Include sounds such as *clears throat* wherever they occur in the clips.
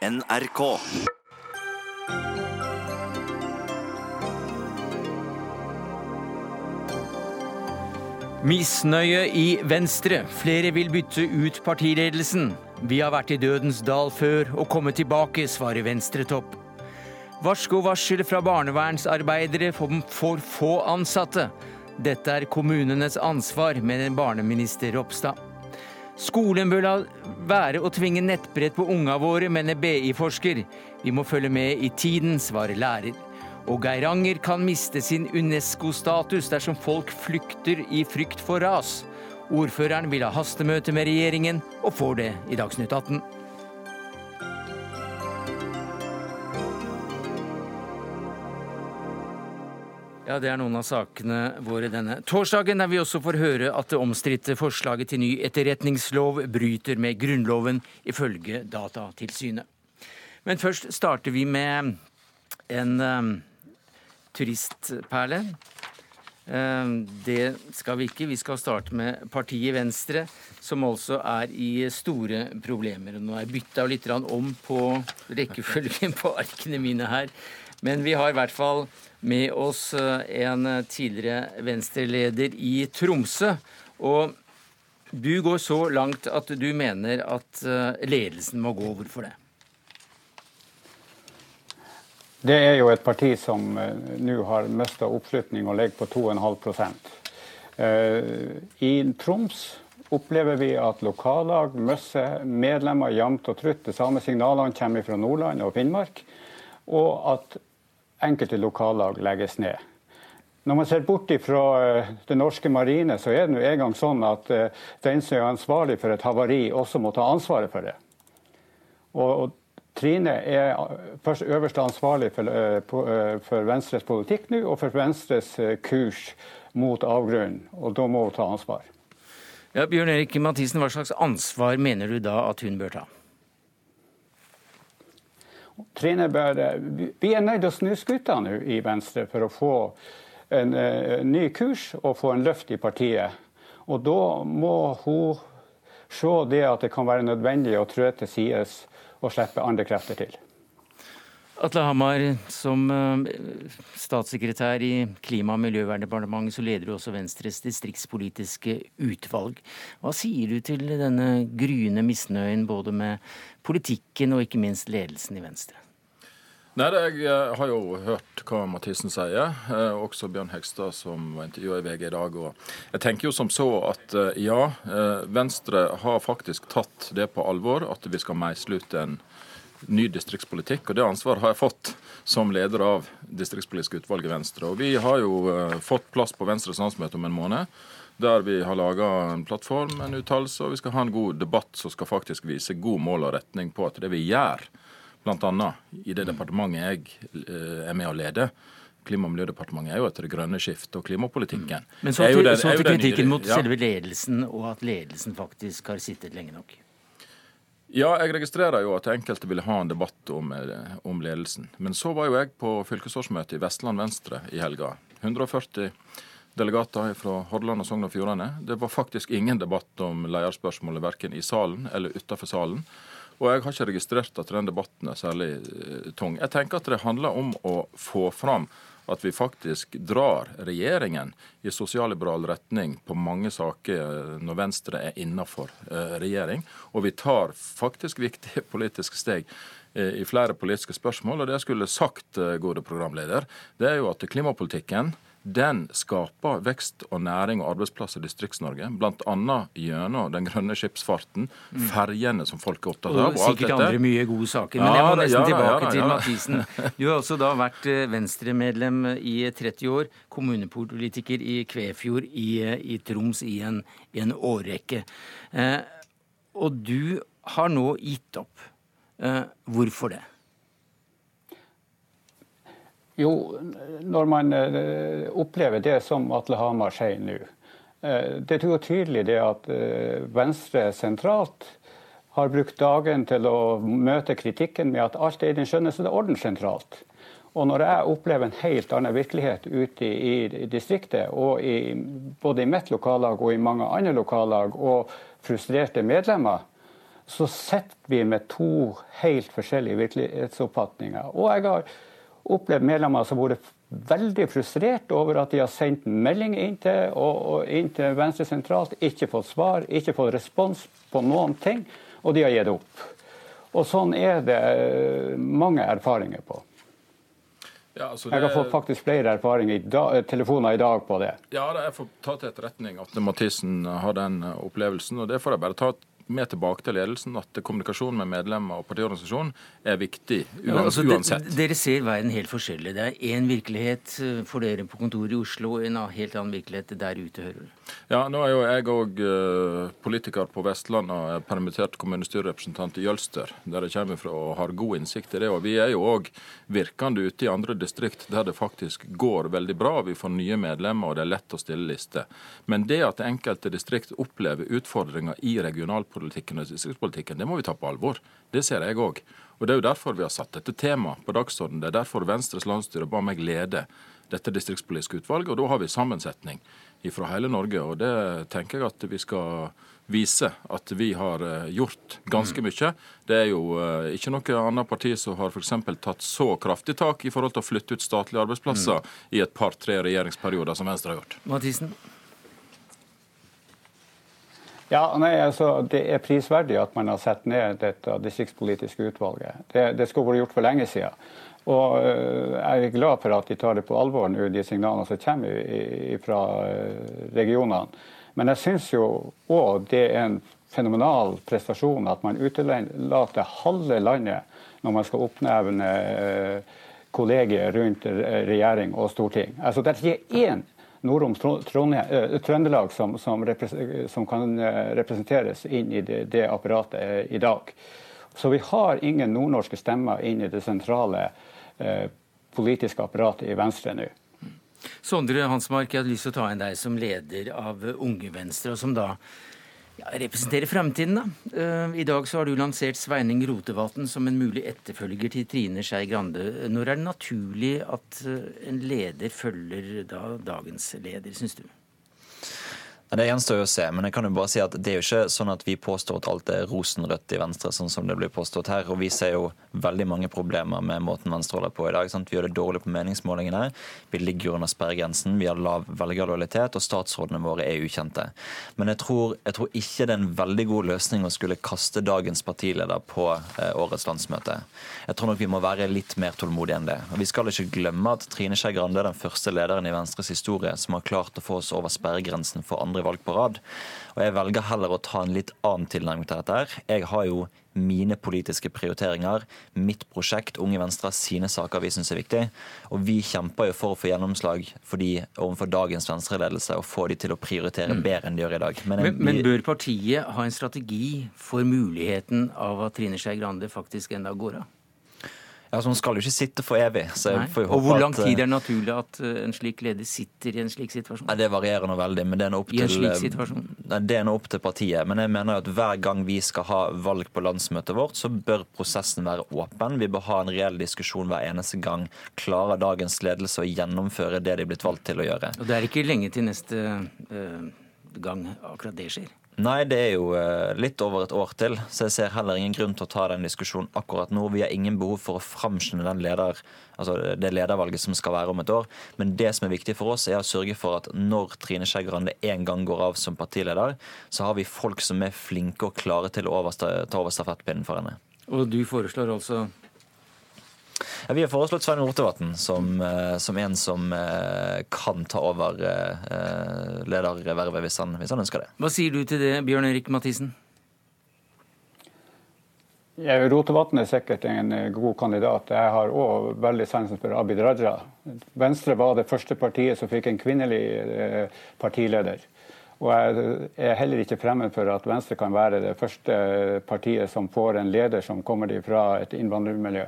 NRK. Misnøye i Venstre. Flere vil bytte ut partiledelsen. Vi har vært i dødens dal før og kommet tilbake, svarer Venstre-topp. Varsko varsel fra barnevernsarbeidere for få ansatte. Dette er kommunenes ansvar, mener barneminister Ropstad. Skolen bør la være å tvinge nettbrett på unga våre, mener BI-forsker. Vi må følge med i tiden, svarer lærer. Og Geiranger kan miste sin UNESCO-status dersom folk flykter i frykt for ras. Ordføreren vil ha hastemøte med regjeringen, og får det i Dagsnytt 18. Ja, Det er noen av sakene våre denne torsdagen, der vi også får høre at det omstridte forslaget til ny etterretningslov bryter med Grunnloven, ifølge Datatilsynet. Men først starter vi med en um, turistperle. Um, det skal vi ikke. Vi skal starte med partiet Venstre, som altså er i store problemer. Nå har jeg bytta litt om på rekkefølgen på arkene mine her. Men vi har i hvert fall med oss eh, en tidligere Venstre-leder i Tromsø. Og du går så langt at du mener at eh, ledelsen må gå. Hvorfor det? Det er jo et parti som uh, nå har mista oppslutning og ligger på 2,5 uh, I Troms opplever vi at lokallag mister medlemmer jevnt og trutt. De samme signalene kommer fra Nordland og Finnmark. Og at enkelte lokallag legges ned. Når man ser bort fra eh, det norske marine, så er det nå engang sånn at eh, den som er ansvarlig for et havari, også må ta ansvaret for det. Og, Trine er først øverste ansvarlig for, eh, for, Venstres politikk nå, og for Venstres kurs mot avgrunnen. Og da må hun ta ansvar. Ja, Bjørn Erik Mathisen, hva slags ansvar mener du da at hun bør ta? Trine bør, Vi er nødt til å snu skuta nå i Venstre for å få en, uh, ny kurs og få en løft i partiet. Og da må hun se det at det kan være nødvendig å trø til sides og slippe andre krefter til. Atle Hamar, som eh, statssekretær i Klima- og miljøverndepartementet, så leder du også Venstres distriktspolitiske utvalg. Hva sier du til denne gryende misnøyen både med politikken og ikke minst ledelsen i Venstre? Nei, Jeg eh, har jo hørt hva Mathisen sier, eh, også Bjørn Hegstad som var intervjua i VG i dag. Jeg tenker jo som så at ja, Venstre har faktisk tatt det på alvor, at vi skal meisle ut en ny distriktspolitikk. og Det ansvaret har jeg fått som leder av distriktspolitisk utvalg i Venstre. Og Vi har jo uh, fått plass på Venstres landsmøte om en måned. Der vi har laga en plattform, en uttalelse, og vi skal ha en god debatt som skal faktisk vise god mål og retning på at det vi gjør, bl.a. i det departementet jeg uh, er med å lede, Klima- og miljødepartementet er jo etter det grønne skiftet og klimapolitikken. Mm. Men så til, så til kritikken mot ja. selve ledelsen, og at ledelsen faktisk har sittet lenge nok. Ja, jeg registrerer jo at enkelte ville ha en debatt om, eh, om ledelsen. Men så var jo jeg på fylkesårsmøte i Vestland Venstre i helga. 140 delegater fra Hordaland og Sogn og Fjordane. Det var faktisk ingen debatt om lederspørsmålet verken i salen eller utenfor salen. Og jeg har ikke registrert at den debatten er særlig eh, tung. Jeg tenker at det handler om å få fram at vi faktisk drar regjeringen i sosialliberal retning på mange saker eh, når Venstre er innafor eh, regjering. Og vi tar faktisk viktige *laughs* politiske steg i flere politiske spørsmål. Og det jeg skulle sagt, gode programleder, det er jo at klimapolitikken den skaper vekst og næring og arbeidsplasser i Distrikts-Norge. Bl.a. gjennom den grønne skipsfarten, ferjene som folk er opptatt av. Og, sikkert andre mye gode saker. Men jeg må nesten ja, tilbake ja, til Mathisen. Du har også da vært eh, Venstre-medlem i 30 år, kommunepolitiker i Kvefjord i, i Troms i en, i en årrekke. Eh, og du har nå gitt opp. Eh, hvorfor det? Jo, når man eh, opplever det som Atle Hamar sier nå. Eh, det er jo tydelig det at eh, Venstre sentralt har brukt dagen til å møte kritikken med at alt er i den skjønneste orden sentralt. Og når jeg opplever en helt annen virkelighet ute i, distriktet, og i, både i mitt lokallag og i mange andre lokallag, og frustrerte medlemmer, så sitter vi med to helt forskjellige virkelighetsoppfatninger. Og jeg har opplevd medlemmer som har vært veldig frustrert over at de har sendt melding inn til, og, og inn til Venstre sentralt, ikke fått svar, ikke fått respons på noen ting, og de har gitt opp. Og sånn er det mange erfaringer på. Ja, altså det... Jeg har fått faktisk flere erfaringer i dag, telefoner i dag på det. Ja, jeg får ta til etterretning at Mathisen har den opplevelsen. og Det får jeg bare ta med tilbake til ledelsen at kommunikasjon med medlemmer og partiorganisasjonen er viktig ja, altså, uansett. De, dere ser verden helt forskjellig. Det er én virkelighet for dere på kontoret i Oslo, og en helt annen virkelighet der ute, hører du. Ja, nå er jo jeg òg eh, politiker på Vestlandet og er permittert kommunestyrerepresentant i Jølster, der jeg kommer fra og har god innsikt i det. Og vi er jo òg virkende ute i andre distrikt der det faktisk går veldig bra. Vi får nye medlemmer, og det er lett å stille liste. Men det at enkelte distrikt opplever utfordringer i regionalpolitikken, distriktspolitikken og distriktspolitikken, det må vi ta på alvor. Det ser jeg òg. Og Det er jo derfor vi har satt dette temaet på dagsordenen. Det er derfor Venstres landsstyre ba meg lede dette distriktspolitiske utvalget. Og da har vi sammensetning fra hele Norge. Og det tenker jeg at vi skal vise at vi har eh, gjort ganske mm. mye. Det er jo eh, ikke noe annet parti som har f.eks. tatt så kraftig tak i forhold til å flytte ut statlige arbeidsplasser mm. i et par-tre regjeringsperioder som Venstre har gjort. Mathisen? Ja, nei, altså, Det er prisverdig at man har satt ned dette distriktspolitiske utvalget. Det, det skulle vært gjort for lenge siden. Og uh, Jeg er glad for at de tar det på alvor nå, de signalene som kommer fra uh, regionene. Men jeg syns jo òg det er en fenomenal prestasjon at man utelater halve landet når man skal oppnevne uh, kollegier rundt regjering og storting. Altså, Det er ikke én nord eh, Trøndelag som, som, som, kan eh, representeres inn i det, det, apparatet eh, i dag. Så vi har ingen nordnorske stemmer inn i det sentrale eh, politiske apparatet i Venstre nå. Sondre Hansmark, jeg hadde lyst til å ta inn deg som leder av Unge Venstre, og som da ja, representerer fremtiden, da. Uh, I dag så har du lansert Sveining Rotevatn som en mulig etterfølger til Trine Skei Grande. Når er det naturlig at uh, en leder følger da dagens leder, syns du? Det gjenstår jo å se, men jeg kan jo bare si at det er jo ikke sånn at vi påstår at alt er rosenrødt i Venstre, sånn som det blir påstått her. Og vi ser jo veldig mange problemer med måten Venstre holder på i dag. Sant? Vi gjør det dårlig på meningsmålingene, vi ligger under sperregrensen, vi har lav velgerlojalitet, og statsrådene våre er ukjente. Men jeg tror, jeg tror, ikke det er en veldig god løsning å skulle kaste dagens partileder på eh, årets landsmøte. Jeg tror nok vi må være litt mer tålmodige enn det. Og Vi skal ikke glemme at Trine Skei Grande er den første lederen i Venstres historie som har klart å få oss over sperregrensen for andre valg på rad. Og Jeg velger heller å ta en litt annen tilnærming til dette. her. Jeg har jo mine politiske prioriteringer, mitt prosjekt. Unge Venstre sine saker vi syns er viktig. Og vi kjemper jo for å få gjennomslag for de overfor dagens Venstre-ledelse og få de til å prioritere mm. bedre enn de gjør i dag. Men, men, men, bør partiet ha en strategi for muligheten av at Trine Skei Grande faktisk enda går av? Ja, så Hun skal jo ikke sitte for evig. og Hvor lang tid er det naturlig at eh, en slik leder sitter i en slik situasjon? Nei, Det varierer nå veldig. men Det er nå opp, til, nei, det er nå opp til partiet. Men jeg mener at hver gang vi skal ha valg på landsmøtet vårt, så bør prosessen være åpen. Vi bør ha en reell diskusjon hver eneste gang. Klarer dagens ledelse å gjennomføre det de er blitt valgt til å gjøre? Og Det er ikke lenge til neste gang akkurat det skjer? Nei, det er jo eh, litt over et år til, så jeg ser heller ingen grunn til å ta den diskusjonen akkurat nå. Vi har ingen behov for å framskynde leder, altså det ledervalget som skal være om et år. Men det som er viktig for oss, er å sørge for at når Trine Skei Grande en gang går av som partileder, så har vi folk som er flinke og klare til å ta over stafettpinnen for henne. Og du foreslår altså ja, vi har foreslått Svein Rotevatn som, eh, som, en som eh, kan ta over eh, ledervervet hvis han, hvis han ønsker det. Hva sier du til det, Bjørn Erik Mathisen? Ja, Rotevatn er sikkert en god kandidat. Jeg har òg veldig sansen for Abid Raja. Venstre var det første partiet som fikk en kvinnelig partileder. Og jeg er heller ikke fremmed for at Venstre kan være det første partiet som får en leder som kommer fra et innvandrermiljø.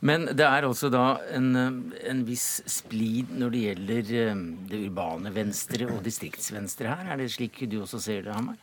Men det er altså da en, en viss splid når det gjelder eh, det urbane venstre og distriktsvenstre her. Er det slik du også ser det, Hamar?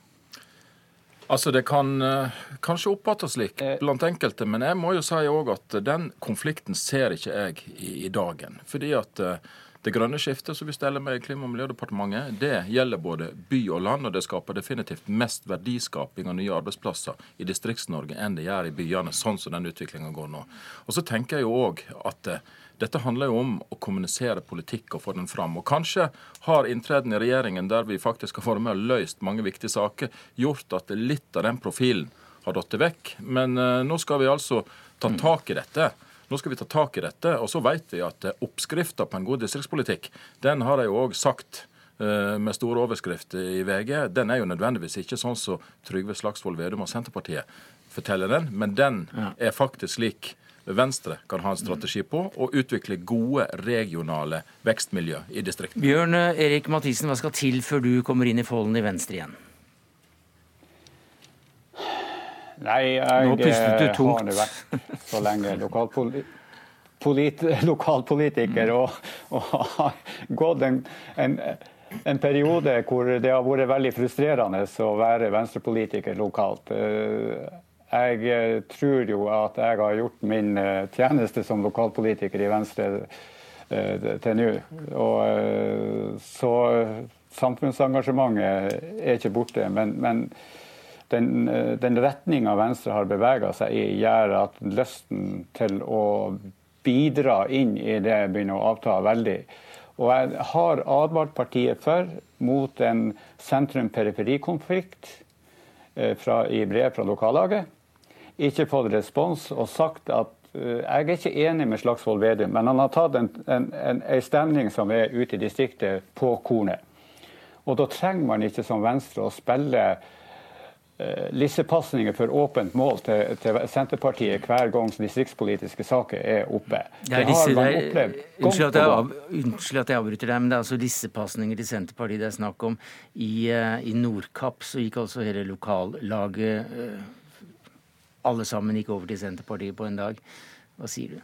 Altså, Det kan uh, kanskje oppfattes slik eh. blant enkelte, men jeg må jo si òg at den konflikten ser ikke jeg i, i dagen. Fordi at uh, Det grønne skiftet som vi steller med i Klima- og miljødepartementet, det gjelder både by og land, og det skaper definitivt mest verdiskaping og nye arbeidsplasser i Distrikts-Norge enn det gjør i byene, sånn som den utviklinga går nå. Og så tenker jeg jo òg at eh, dette handler jo om å kommunisere politikk og få den fram. Og kanskje har inntreden i regjeringen, der vi faktisk har vært med og løst mange viktige saker, gjort at litt av den profilen har datt vekk. Men uh, nå skal vi altså ta tak i dette. Nå skal vi ta tak i dette. Og så vet vi at oppskrifta på en god distriktspolitikk, den har jeg jo òg sagt eh, med store overskrifter i VG, den er jo nødvendigvis ikke sånn som Trygve Slagsvold Vedum og Senterpartiet forteller den, men den er faktisk slik Venstre kan ha en strategi på å utvikle gode regionale vekstmiljø i distriktene. Bjørn Erik Mathisen, hva skal til før du kommer inn i folden i Venstre igjen? Nei, jeg eh, har nå vært så lenge lokalpoli polit lokalpolitiker og, og har gått en, en, en, periode hvor det har vært veldig frustrerende å være venstrepolitiker lokalt. Eh, jeg eh, tror jo at jeg har gjort min tjeneste som lokalpolitiker i Venstre til nå. Så samfunnsengasjementet er ikke borte. men, men den, eh, den retninga Venstre har bevega seg i, gjør at lysten til å bidra inn i det begynner å avta veldig. Og jeg har advart partiet for mot en sentrum-periferi-konflikt eh, i brev fra lokallaget. Ikke fått respons og sagt at uh, jeg er ikke enig med Slagsvold Vedum, men han har tatt en, en, en, en stemning som er ute i distriktet, på kornet. Og da trenger man ikke som Venstre å spille Eh, lissepasninger for åpent mål til, til, Senterpartiet hver gang distriktspolitiske saker er oppe. Det, det har man opplevd unnskyld at, jeg, unnskyld at jeg avbryter deg, men det er altså lissepasninger til Senterpartiet det er snakk om. I, uh, i Nordkapp så gikk altså hele lokallaget uh, Alle sammen gikk over til Senterpartiet på en dag. Hva sier du?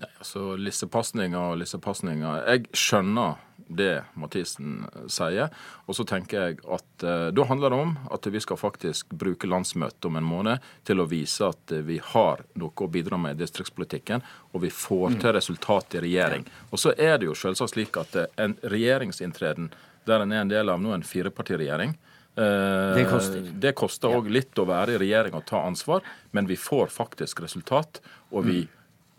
Nei, altså Lissepasninger og lissepasninger. Jeg skjønner det Mathisen sier. Og så tenker jeg at eh, da handler det om at vi skal faktisk bruke landsmøtet om en måned til å vise at eh, vi har noe å bidra med i distriktspolitikken, og vi får til resultat i regjering. Og så er det jo selvsagt slik at eh, en regjeringsinntreden der en er en del av nå en firepartiregjering, eh, det koster. Det koster òg litt å være i regjering og ta ansvar, men vi får faktisk resultat. og vi mm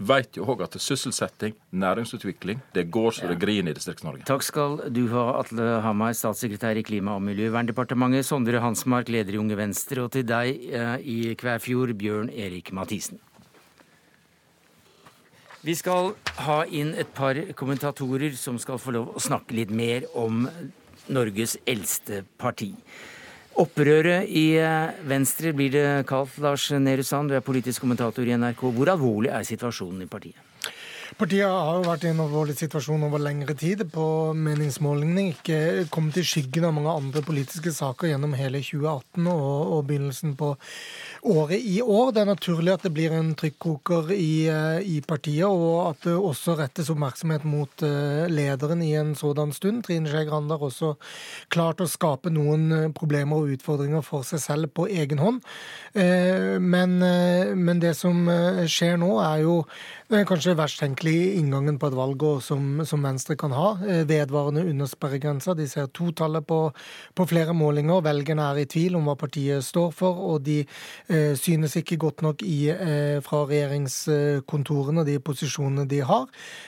vet jo òg at sysselsetting, næringsutvikling, det går så det griner i Distrikts-Norge. Takk skal du ha, Atle Hamar, statssekretær i Klima- og miljøverndepartementet, Sondre Hansmark, leder i Unge Venstre, og til deg eh, i Kvæfjord, Bjørn Erik Mathisen. Vi skal ha inn et par kommentatorer som skal få lov å snakke litt mer om Norges eldste parti. Opprøret i eh, Venstre blir det kalt, Lars Nehru Sand, du er politisk kommentator i NRK. Hvor alvorlig er situasjonen i partiet? Partiet har jo vært i en alvorlig situasjon over lengre tid. På meningsmålingene ikke kommet i skyggen av mange andre politiske saker gjennom hele 2018 og, og begynnelsen på året i år. Det er naturlig at det blir en trykkoker i, eh, i, partiet, og at det også rettes oppmerksomhet mot eh, lederen i en sådan stund. Trine Skei Grande har også klart å skape noen eh, problemer og utfordringer for seg selv på egen hånd. Men, men det som skjer nå, er jo kanskje verst tenkelig inngangen på et valg som, som Venstre kan ha. Vedvarende under sperregrensa. De ser totallet på, på flere målinger. Velgerne er i tvil om hva partiet står for, og de Eh, synes ikke godt nok i, eh, fra regjeringskontorene, de posisjonene de har.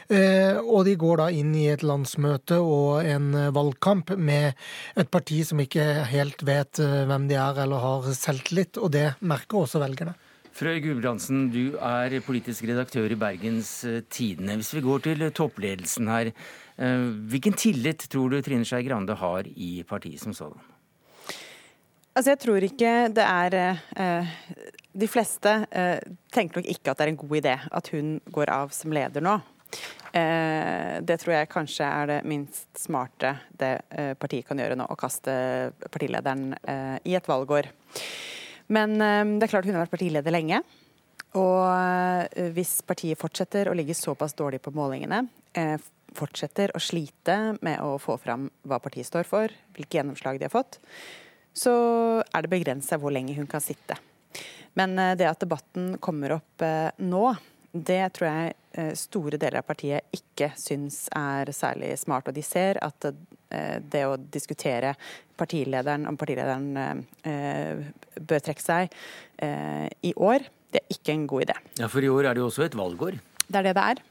Eh, og de går da inn i et landsmøte og en valgkamp med et parti som ikke helt vet hvem de er eller har selvtillit, og det merker også velgerne. Frøy Gulbrandsen, du er politisk redaktør i Bergens Tidende. Hvis vi går til toppledelsen her, hvilken tillit tror du Trine Skei Grande har i partiet som sådan? Altså, jeg tror ikke det er eh, De fleste eh, tenker nok ikke at det er en god idé at hun går av som leder nå. Eh, det tror jeg kanskje er det minst smarte det eh, partiet kan gjøre nå, å kaste partilederen eh, i et valgår. Men eh, det er klart hun har vært partileder lenge. Og hvis partiet fortsetter å ligge såpass dårlig på målingene, fortsetter å slite med å få fram hva partiet står for, hvilke gjennomslag de har fått, så er det begrensa hvor lenge hun kan sitte. Men eh, det at debatten kommer opp eh, nå, Det tror jeg eh, store deler av partiet ikke syns er særlig smart. Og de ser at eh, det å diskutere partilederen om partilederen bør trekke seg i år, det er ikke en god idé. Ja, For i år er det jo også et valgår. Det er det det er.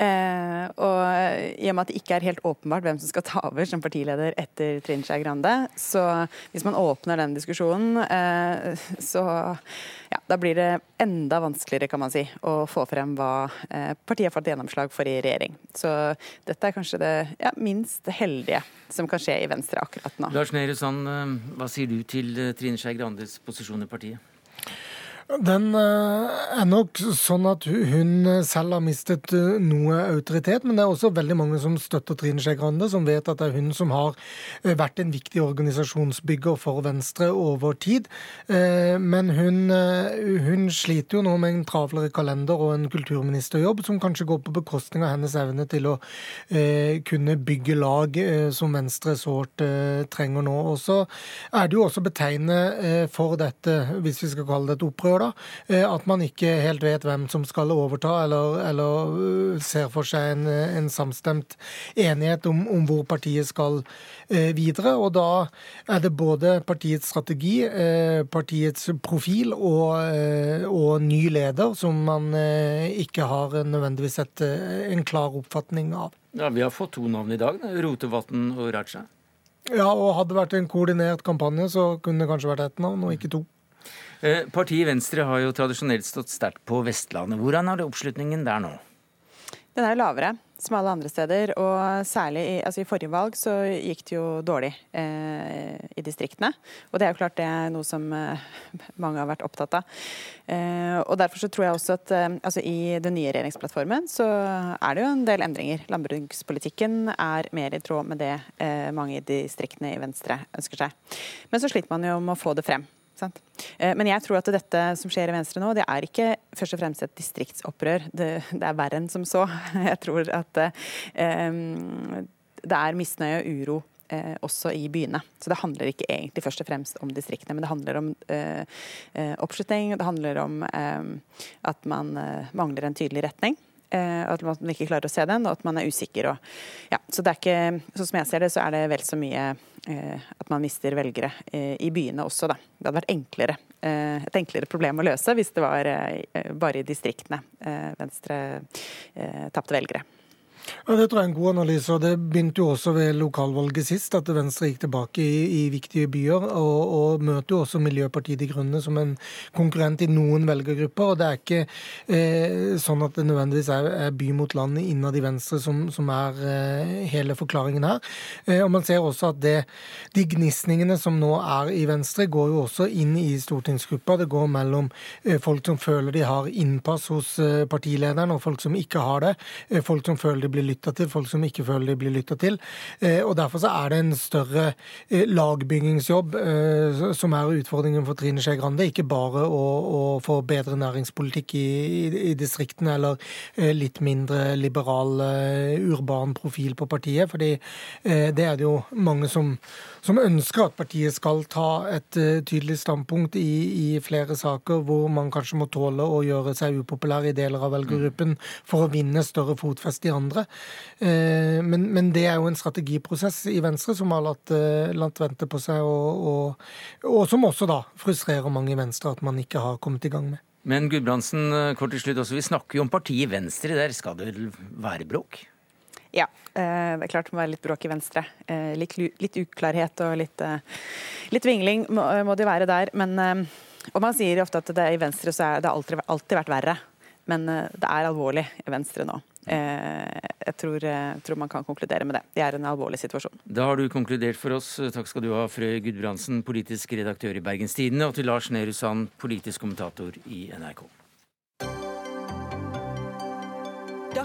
Eh, og I og med at det ikke er helt åpenbart hvem som skal ta over som partileder etter Trine Skei Grande, så hvis man åpner den diskusjonen, eh, så ja, da blir det enda vanskeligere kan man si, å få frem hva eh, partiet har fått gjennomslag for i regjering. Så dette er kanskje det ja, minst heldige som kan skje i Venstre akkurat nå. Lars Nehru Sand, eh, hva sier du til eh, Trine Skei Grandes posisjon i partiet? Den eh, er nok sånn at hun selv har mistet eh, noe autoritet, men det er også veldig mange som støtter Trine Skei Grande, som vet at det er hun som har eh, vært en viktig organisasjonsbygger for Venstre over tid. Men hun, hun sliter jo nå med en travlere kalender og en kulturministerjobb som kanskje går på bekostning av hennes evne til å kunne bygge lag som Venstre sårt trenger nå. Og så er det jo også betegnende for dette, hvis vi skal kalle det et opprør, da, eh, at man ikke helt vet hvem som skal overta, eller, eller eh, ser for seg en, en samstemt enighet om, om, hvor partiet skal eh, videre. Og da er det både partiets strategi, partiets profil og, og ny leder som man ikke har nødvendigvis et, en klar oppfatning av. Ja, Vi har fått to navn i dag, Rotevatn og Raja. Ja, og hadde det vært en koordinert kampanje, så kunne det kanskje vært ett navn, og ikke to. Eh, partiet Venstre har jo tradisjonelt stått sterkt på Vestlandet. Hvordan er det oppslutningen der nå? Den er lavere, som alle andre steder. Og særlig i, altså i forrige valg så gikk det jo dårlig eh, i distriktene. Og det er jo klart det er noe som eh, mange har vært opptatt av. Eh, og derfor så tror jeg også at eh, altså i den nye regjeringsplattformen så er det jo en del endringer. Landbrukspolitikken er mer i tråd med det eh, mange i distriktene i Venstre ønsker seg. Men så sliter man jo med å få det frem. Eh, men jeg tror at dette som skjer i Venstre nå, det er ikke først og fremst et distriktsopprør. Det, det er verre enn som så. *laughs* Jeg tror at um, det er misnøye og uro eh, også i byene. Så det handler ikke egentlig først og fremst om distriktene, men det handler om eh, oppslutning, det handler om eh, at man mangler en tydelig retning. At man ikke klarer å se den, og at man er usikker. Og, ja, så det er ikke, sånn som jeg ser det, så er det vel så mye Eh, at man mister velgere eh, i byene også. Da. Det hadde vært enklere, eh, et enklere problem å løse hvis det var bare i distriktene Venstre tapte velgere. Ja, Det tror jeg er en god analyse. og Det begynte jo også ved lokalvalget sist, at Venstre gikk tilbake i, i viktige byer. Og, og, møter jo også Miljøpartiet De Grønne som en konkurrent i noen velgergrupper. og Det er ikke eh, sånn at det nødvendigvis er, er by mot land innad i Venstre som, som er eh, hele forklaringen her. Eh, og Man ser også at det, de gnisningene som nå er i Venstre, går jo også inn i stortingsgruppa. Det går mellom eh, folk som føler de har innpass hos eh, partilederen, og folk som ikke har det. Eh, folk som føler de blir lytta til, folk som ikke føler de blir lytta til. Eh, og Derfor så er det en større eh, lagbyggingsjobb eh, som er utfordringen for Trine Skei Grande. Ikke bare å, å, få bedre næringspolitikk i, i, distriktene eller litt mindre liberal, urban profil på partiet. fordi det er det jo mange som som ønsker at partiet skal ta et uh, tydelig standpunkt i, i, flere saker hvor man kanskje må tåle å gjøre seg upopulær i deler av velgergruppen for å vinne større fotfeste i andre. Uh, men, men, det er jo en strategiprosess i Venstre som har latt, uh, latt vente på seg, og, og, og, som også da frustrerer mange i Venstre at man ikke har kommet i gang med. Men Gudbrandsen, kort til slutt også, vi snakker jo om partiet Venstre. Der skal det være bråk? Ja, eh, det er klart det må være litt bråk i Venstre. Eh, litt, litt uklarhet og litt, eh, litt vingling må, må, det være der. Men, og man sier ofte at det i Venstre så er det alltid, alltid vært verre. Men det er alvorlig i Venstre nå. Jeg tror, jeg tror, man kan konkludere med det. Det er en alvorlig situasjon. Da har du konkludert for oss. Takk skal du ha, Frøy Gudbrandsen, politisk redaktør i Bergens Tidende, og til Lars Nehru Sand, politisk kommentator i NRK.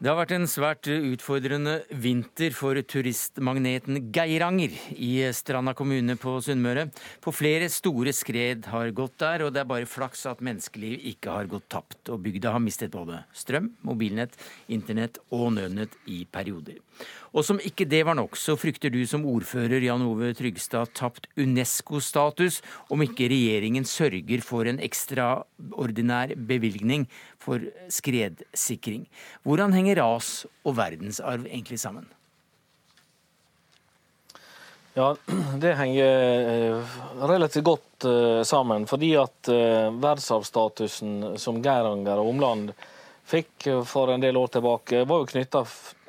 Det har vært en svært utfordrende vinter for turistmagneten Geiranger i Stranda kommune på Sunnmøre. På flere store skred har gått der, og det er bare flaks at menneskeliv ikke har gått tapt. Og bygda har mistet både strøm, mobilnett, internett og nødnett i perioder. Og som ikke det var nok, så frykter du som ordfører Jan Ove Trygstad tapt Unesco-status om ikke regjeringen sørger for en ekstraordinær bevilgning for skredsikring. Hvordan henger ras og verdensarv egentlig sammen? Ja, *clears throat* Det henger eh, relativt godt eh, sammen. Fordi at eh, verdensarvstatusen som Geiranger og omland fikk for en del år tilbake, var jo knytta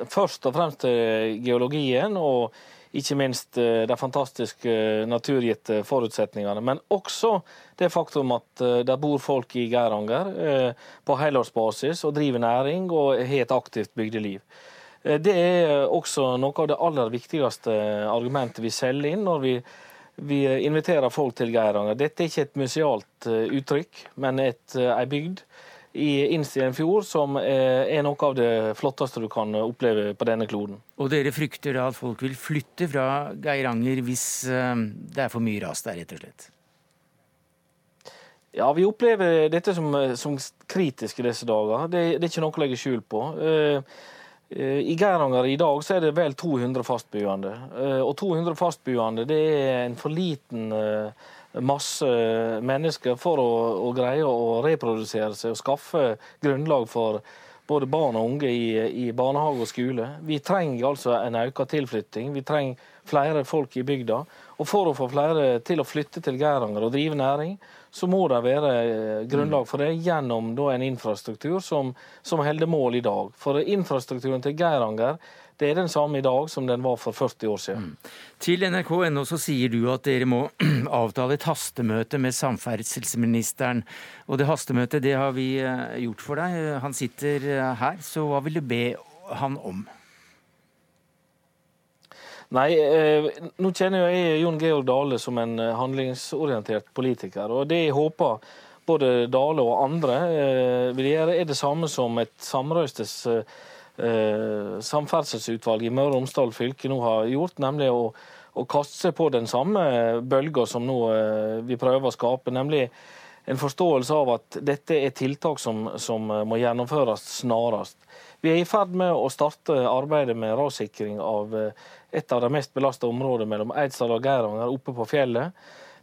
først og fremst til geologien og ikke minst eh, de fantastiske naturgitte forutsetningene. Men også det faktum at eh, det bor folk i Geiranger eh, på helårsbasis og driver næring og har et aktivt bygdeliv. Det er også noe av det aller viktigste argumentet vi selger inn når vi, vi inviterer folk til Geiranger. Dette er ikke et musealt uttrykk, men et, ei bygd i Innstillingen som er noe av det flotteste du kan oppleve på denne kloden. Og dere frykter da at folk vil flytte fra Geiranger hvis eh, det er for mye ras der, rett og slett? Ja, vi opplever dette som, som kritisk i disse dager. Det, det, er ikke noe å legge skjul på. Eh, eh, I Geiranger i dag så er det vel 200 fastboende. Og 200 fastboende det er en for liten masse mennesker for å, å, greie å reprodusere seg og skaffe grunnlag for både barn og unge i, i barnehage og skole. Vi trenger altså en økt tilflytting. Vi trenger flere folk i bygda. Og for å få flere til å flytte til Geiranger og drive næring, så må det være eh, grunnlag for det gjennom en infrastruktur som, som holder mål i dag. For infrastrukturen til Geiranger det er den samme i dag som den var for 40 år siden. Mm. Til NRK.no så sier du at dere må *clears throat* avtale et hastemøte med samferdselsministeren. Og det hastemøtet det har vi eh, gjort for deg. Han sitter eh, her, så hva vil du be han om? Nei, eh, nå kjenner jeg Jon Georg Dale som en eh, handlingsorientert politiker. Og det jeg håper både Dale og andre eh, vil gjøre, er det samme som et samrøystes eh, eh, samferdselsutvalget i Møre og Romsdal fylke nå har gjort, nemlig å, å kaste seg på den samme bølga som nå eh, vi prøver å skape. nemlig en forståelse av at dette er tiltak som, som må gjennomføres snarest. Vi er i ferd med å starte arbeidet med rassikring av eh, et av de mest belasta områdene mellom Eidsdal og Geiranger oppe på fjellet.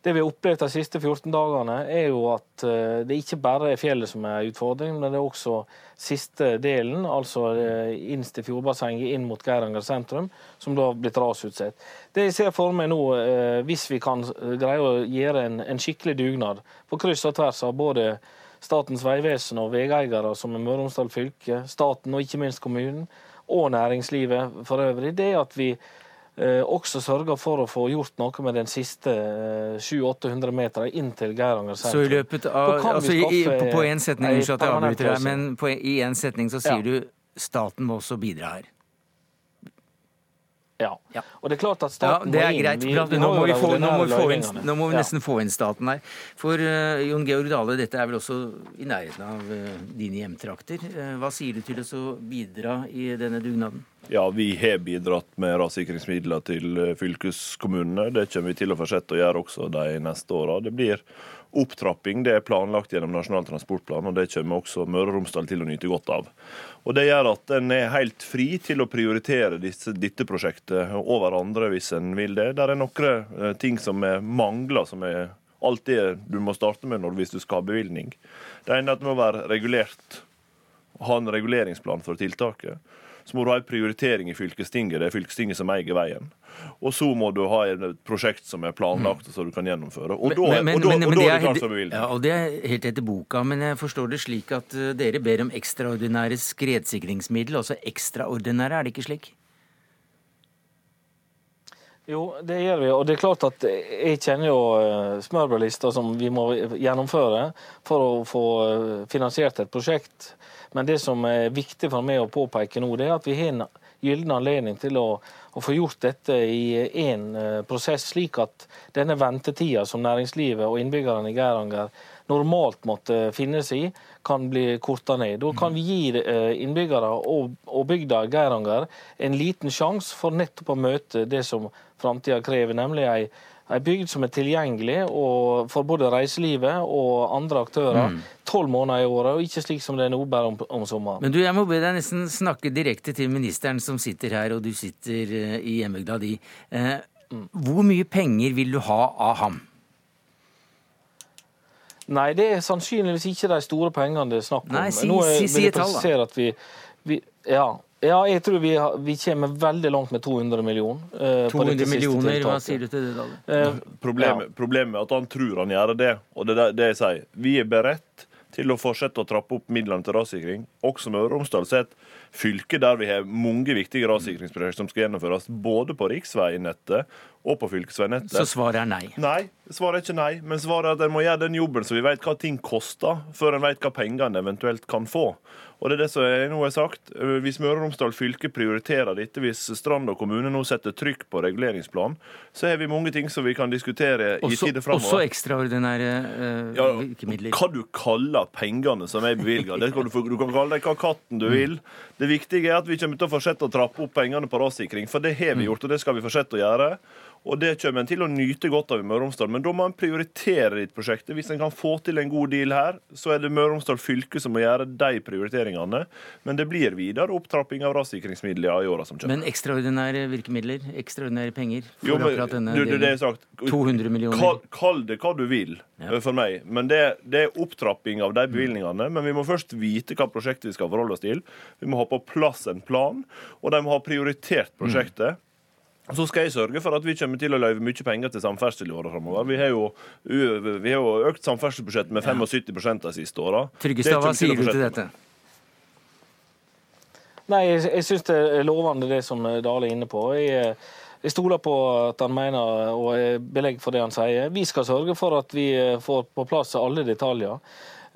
Det vi har opplevd de siste 14 dagene, er jo at eh, det ikke bare er fjellet som er utfordringen, men det er også siste delen, altså eh, innst til fjordbassenget inn mot Geiranger sentrum, som da har blitt rasutsett. Det jeg ser for meg nå, eh, hvis vi kan greie å gjøre en, en skikkelig dugnad på kryss og tvers av både Statens vegvesen og veieiere, som er Møre og Romsdal fylke, staten og ikke minst kommunen, og næringslivet for øvrig, det er at vi også sørga for å få gjort noe med den siste 700-800 eh, meterne inn til Geiranger sentrum. Så i løpet av, altså i, på én setning, unnskyld at jeg avbryter deg, men på, i én setning så sier ja. du staten må også bidra her. Ja. ja. Og det er klart at staten ja, det er greit. Vi, nå, må vi få, nå, må vi inn, nå må vi nesten få inn staten her. For uh, Jon Georg Dale, dette er vel også i nærheten av uh, dine hjemtrakter. Uh, hva sier du til å bidra i denne dugnaden? Ja, vi har bidratt med rassikringsmidler til fylkeskommunene. Det kommer vi til å fortsette å gjøre også de neste åra. Det blir opptrapping. Det er planlagt gjennom Nasjonal transportplan, og det kommer også Møre og Romsdal til å nyte godt av. Og Det gjør at en er helt fri til å prioritere disse, dette prosjektet over andre hvis en vil det. Det er noen eh, ting som er mangler, som er alt det du må starte med når, hvis du skal ha bevilgning. Det ene er at det må være regulert, ha en reguleringsplan for tiltaket. Så må du ha en prioritering i fylkestinget. Det er fylkestinget som eier veien. Og så må du ha et prosjekt som er planlagt, så du kan gjennomføre. Og da, og da, og da er det klart for bevilgning. Ja, og det er helt etter boka, men jeg forstår det slik at eh, dere ber om ekstraordinære skredsikringsmiddel, altså ekstraordinære, er det ikke slik? Jo, det gjør vi. Og det er klart at jeg kjenner jo eh, smørbrødlister som vi må gjennomføre for å få eh, finansiert et prosjekt. Men det som er viktig for meg å påpeke nå, det er at vi har en gyllen anledning til å, å få gjort dette i én eh, prosess, slik at denne ventetida som næringslivet og innbyggerne i Geiranger normalt måtte finne seg i, kan bli korta ned. Da kan vi gi innbyggere og bygda Geiranger en liten sjanse for nettopp å møte det som framtida krever, nemlig ei Ei bygd som er tilgjengelig for både reiselivet og andre aktører mm. tolv mm. måneder i året, og ikke slik som det er nå, bare om, om, sommeren. Men du, Jeg må be deg nesten snakke direkte til ministeren som sitter her, og du sitter uh, i hjembygda di. Eh, mm. Hvor mye penger vil du ha av ham? Nei, det er sannsynligvis ikke de store pengene det er snakk om. Nei, si, si, si et tall, da. Vi, vi, ja, ja, jeg tror vi, har, vi, kommer veldig langt med 200 millioner. Eh, 200 millioner, hva sier du til det? da? Eh, problemet, ja. problemet, er at han tror han gjør det, og det er det jeg sier. Vi er beredt til å fortsette å trappe opp midlene til rassikring. Også Møre og Romsdal er et fylke der vi har mange viktige rassikringsprosjekter som skal gjennomføres, både på riksveinettet og på fylkesveinettet. Så svaret er nei? Nei, svaret er ikke nei. Men svaret er at en må gjøre den jobben så vi vet hva ting koster, før en vet hva pengene eventuelt kan få. Og det er det som jeg nå har sagt. Hvis Møre og Romsdal fylke prioriterer dette, hvis Strand og kommune nå setter trykk på reguleringsplanen, så har vi mange ting som vi kan diskutere også, i tida framover. Også ekstraordinære uh, ja, virkemidler. Hva du kaller pengene som er bevilga. Du, du, kan kalle det hva katten du vil. Det viktige er at vi kommer til å fortsette å trappe opp pengene på rassikring, for det har vi mm. gjort, og det skal vi fortsette å gjøre. Og det kommer en til å nyte godt av i Møre og Romsdal. Men da må en prioritere ditt prosjektet. Hvis en kan få til en god deal her, så er det Møre og Romsdal fylke som må gjøre de prioriteringene. Men det blir videre opptrapping av rassikringsmidler i åra som kommer. Men ekstraordinære virkemidler? Ekstraordinære penger? For jo, men, akkurat denne du, du, det er sagt, 200 millioner? Kall, kall, det hva du vil ja. for meg. Men det, det, er opptrapping av de bevilgningene. Men vi må først vite hva prosjektet vi skal forholde oss til. Vi må ha på plass en plan, og de må ha prioritert prosjektet. Mm. Så skal jeg sørge for at vi kommer til å løyve mye penger til samferdsel i åra framover. Vi har jo, vi har jo økt samferdselsbudsjettet med 75% de siste åra. Tryggestad, hva sier du til dette? Nei, Jeg, jeg syns det er lovende det som Dale er inne på. Jeg, jeg stoler på at han mener og er belegg for det han sier. Vi skal sørge for at vi får på plass alle detaljer.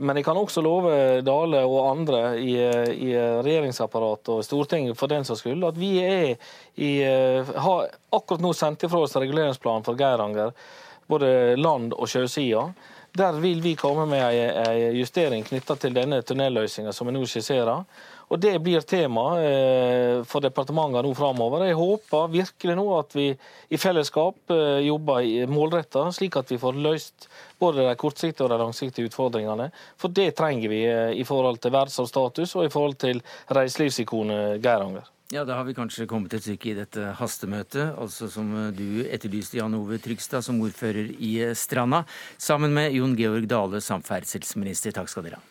Men jeg kan også love Dale og andre i, i regjeringsapparatet og Stortinget for den saks skyld at vi er i, har akkurat nå sendt ifra oss reguleringsplanen for Geiranger, både land- og sjøsida. Der vil vi komme med en justering knytta til denne tunnelløsninga som vi nå skisserer. Og Det blir tema eh, for departementene nå framover. Jeg håper virkelig nå at vi i fellesskap eh, jobber målretta, slik at vi får løst både de kortsiktige og de langsiktige utfordringene. For det trenger vi eh, i forhold til verdensarvstatus og i forhold til reiselivsikonet Geiranger. Ja, Da har vi kanskje kommet et stykke i dette hastemøtet, altså som du etterlyste, Jan Ove Trygstad, som ordfører i Stranda, sammen med Jon Georg Dale, samferdselsminister. Takk skal dere ha.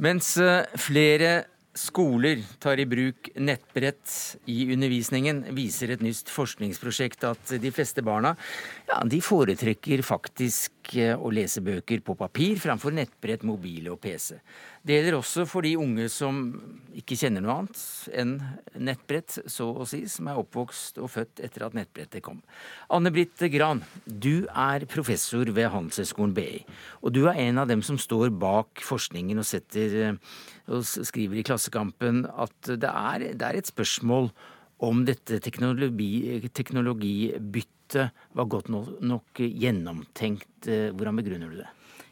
Mens eh, flere skoler tar i bruk nettbrett i undervisningen, viser et nytt forskningsprosjekt at de fleste barna ja, de foretrekker faktisk eh, å lese bøker på papir framfor nettbrett, mobil og PC. Det gjelder også for de unge som ikke kjenner noe annet enn nettbrett, så å si, som er oppvokst og født etter at nettbrettet kom. Anne Britt Gran, du er professor ved Handelshøyskolen BI, og du er en av dem som står bak forskningen og setter og skriver i Klassekampen at det er, det er et spørsmål om dette teknologi, teknologibyttet var godt nok gjennomtenkt. Hvordan begrunner du det?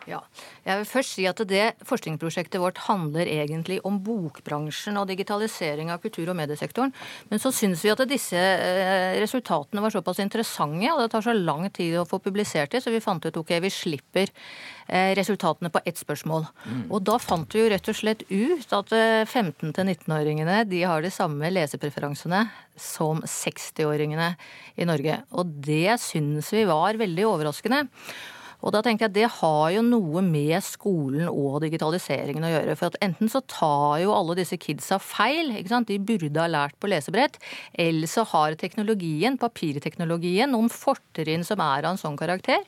Ja. Jeg vil først si at det Forskningsprosjektet vårt handler egentlig om bokbransjen og digitalisering av kultur- og mediesektoren. Men så syns vi at disse eh, resultatene var såpass interessante, og det tar så lang tid å få publisert det, så vi fant ut ok, vi slipper eh, resultatene på ett spørsmål. Mm. Og da fant vi jo rett og slett ut at 15-19-åringene eh, de har de samme lesepreferansene som 60-åringene i Norge. Og det syns vi var veldig overraskende. Og da tenker jeg at det har jo noe med skolen og digitaliseringen å gjøre. For at enten så tar jo alle disse kidsa feil, ikke sant? de burde ha lært på lesebrett. Eller så har teknologien, papirteknologien, noen fortrinn som er av en sånn karakter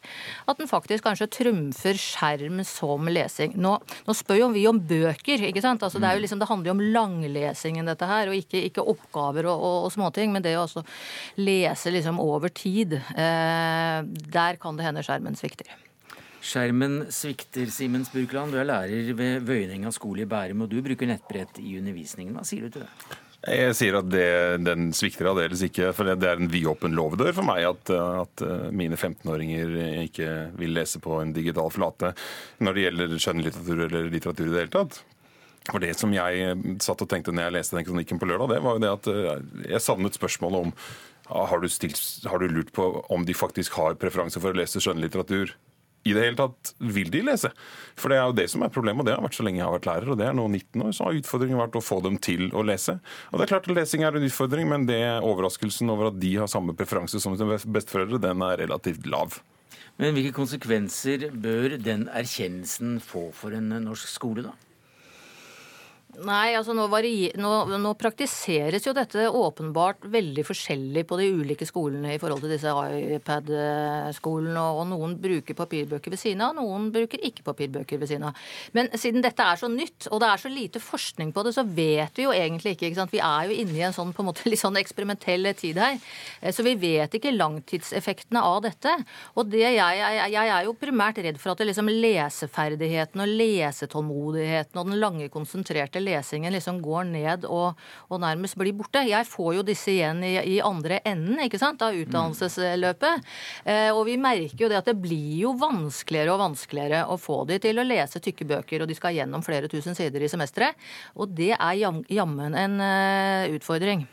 at den faktisk kanskje trumfer skjerm som lesing. Nå, nå spør jo vi om bøker, ikke sant. Altså, det, jo liksom, det handler jo om langlesingen dette her, og ikke, ikke oppgaver og, og, og, småting. Men det å lese liksom over tid, eh, der kan det hende skjermen svikter. Skjermen svikter, Simen Spurkland. Du er lærer ved Vøyenenga skole i Bærum, og du bruker nettbrett i undervisningen. Hva sier du til det? Jeg sier at det, den svikter aldeles ikke. for Det er en vidåpen låvedør for meg at, at mine 15-åringer ikke vil lese på en digital flate når det gjelder skjønnlitteratur eller litteratur i det hele tatt. For Det som jeg satt og tenkte når jeg leste den kronikken på lørdag, det var jo det at jeg savnet spørsmålet om har du, stilt, har du lurt på om de faktisk har preferanse for å lese skjønnlitteratur i det hele tatt vil de lese. For det er jo det som er problemet, og det har vært så lenge jeg har vært lærer. Og det er nå 19 år, så har utfordringen vært å få dem til å lese. Og det er klart at lesing er en utfordring, men det overraskelsen over at de har samme preferanse som sine besteforeldre, den er relativt lav. Men hvilke konsekvenser bør den erkjennelsen få for en norsk skole, da? Nei, altså nå, nå, nå, praktiseres jo dette åpenbart veldig forskjellig på de ulike skolene i forhold til disse iPad-skolene. Og, noen bruker papirbøker ved siden av, noen bruker ikke papirbøker ved siden av. Men siden dette er så nytt, og det er så lite forskning på det, så vet vi jo egentlig ikke. ikke sant? Vi er jo inne i en sånn, på en måte, *laughs* litt sånn eksperimentell tid her. Eh, så vi vet ikke langtidseffektene av dette. Og det jeg, jeg, jeg er jo primært redd for at det liksom leseferdigheten og lesetålmodigheten og den lange, konsentrerte lesingen liksom går ned og, og, nærmest blir borte. Jeg får jo disse igjen i, i andre enden ikke sant, av utdannelsesløpet. Eh, og vi merker jo det at det blir jo vanskeligere og vanskeligere å få de til å lese tykke bøker, og de skal gjennom flere tusen sider i semesteret. Og det er jammen en uh, utfordring.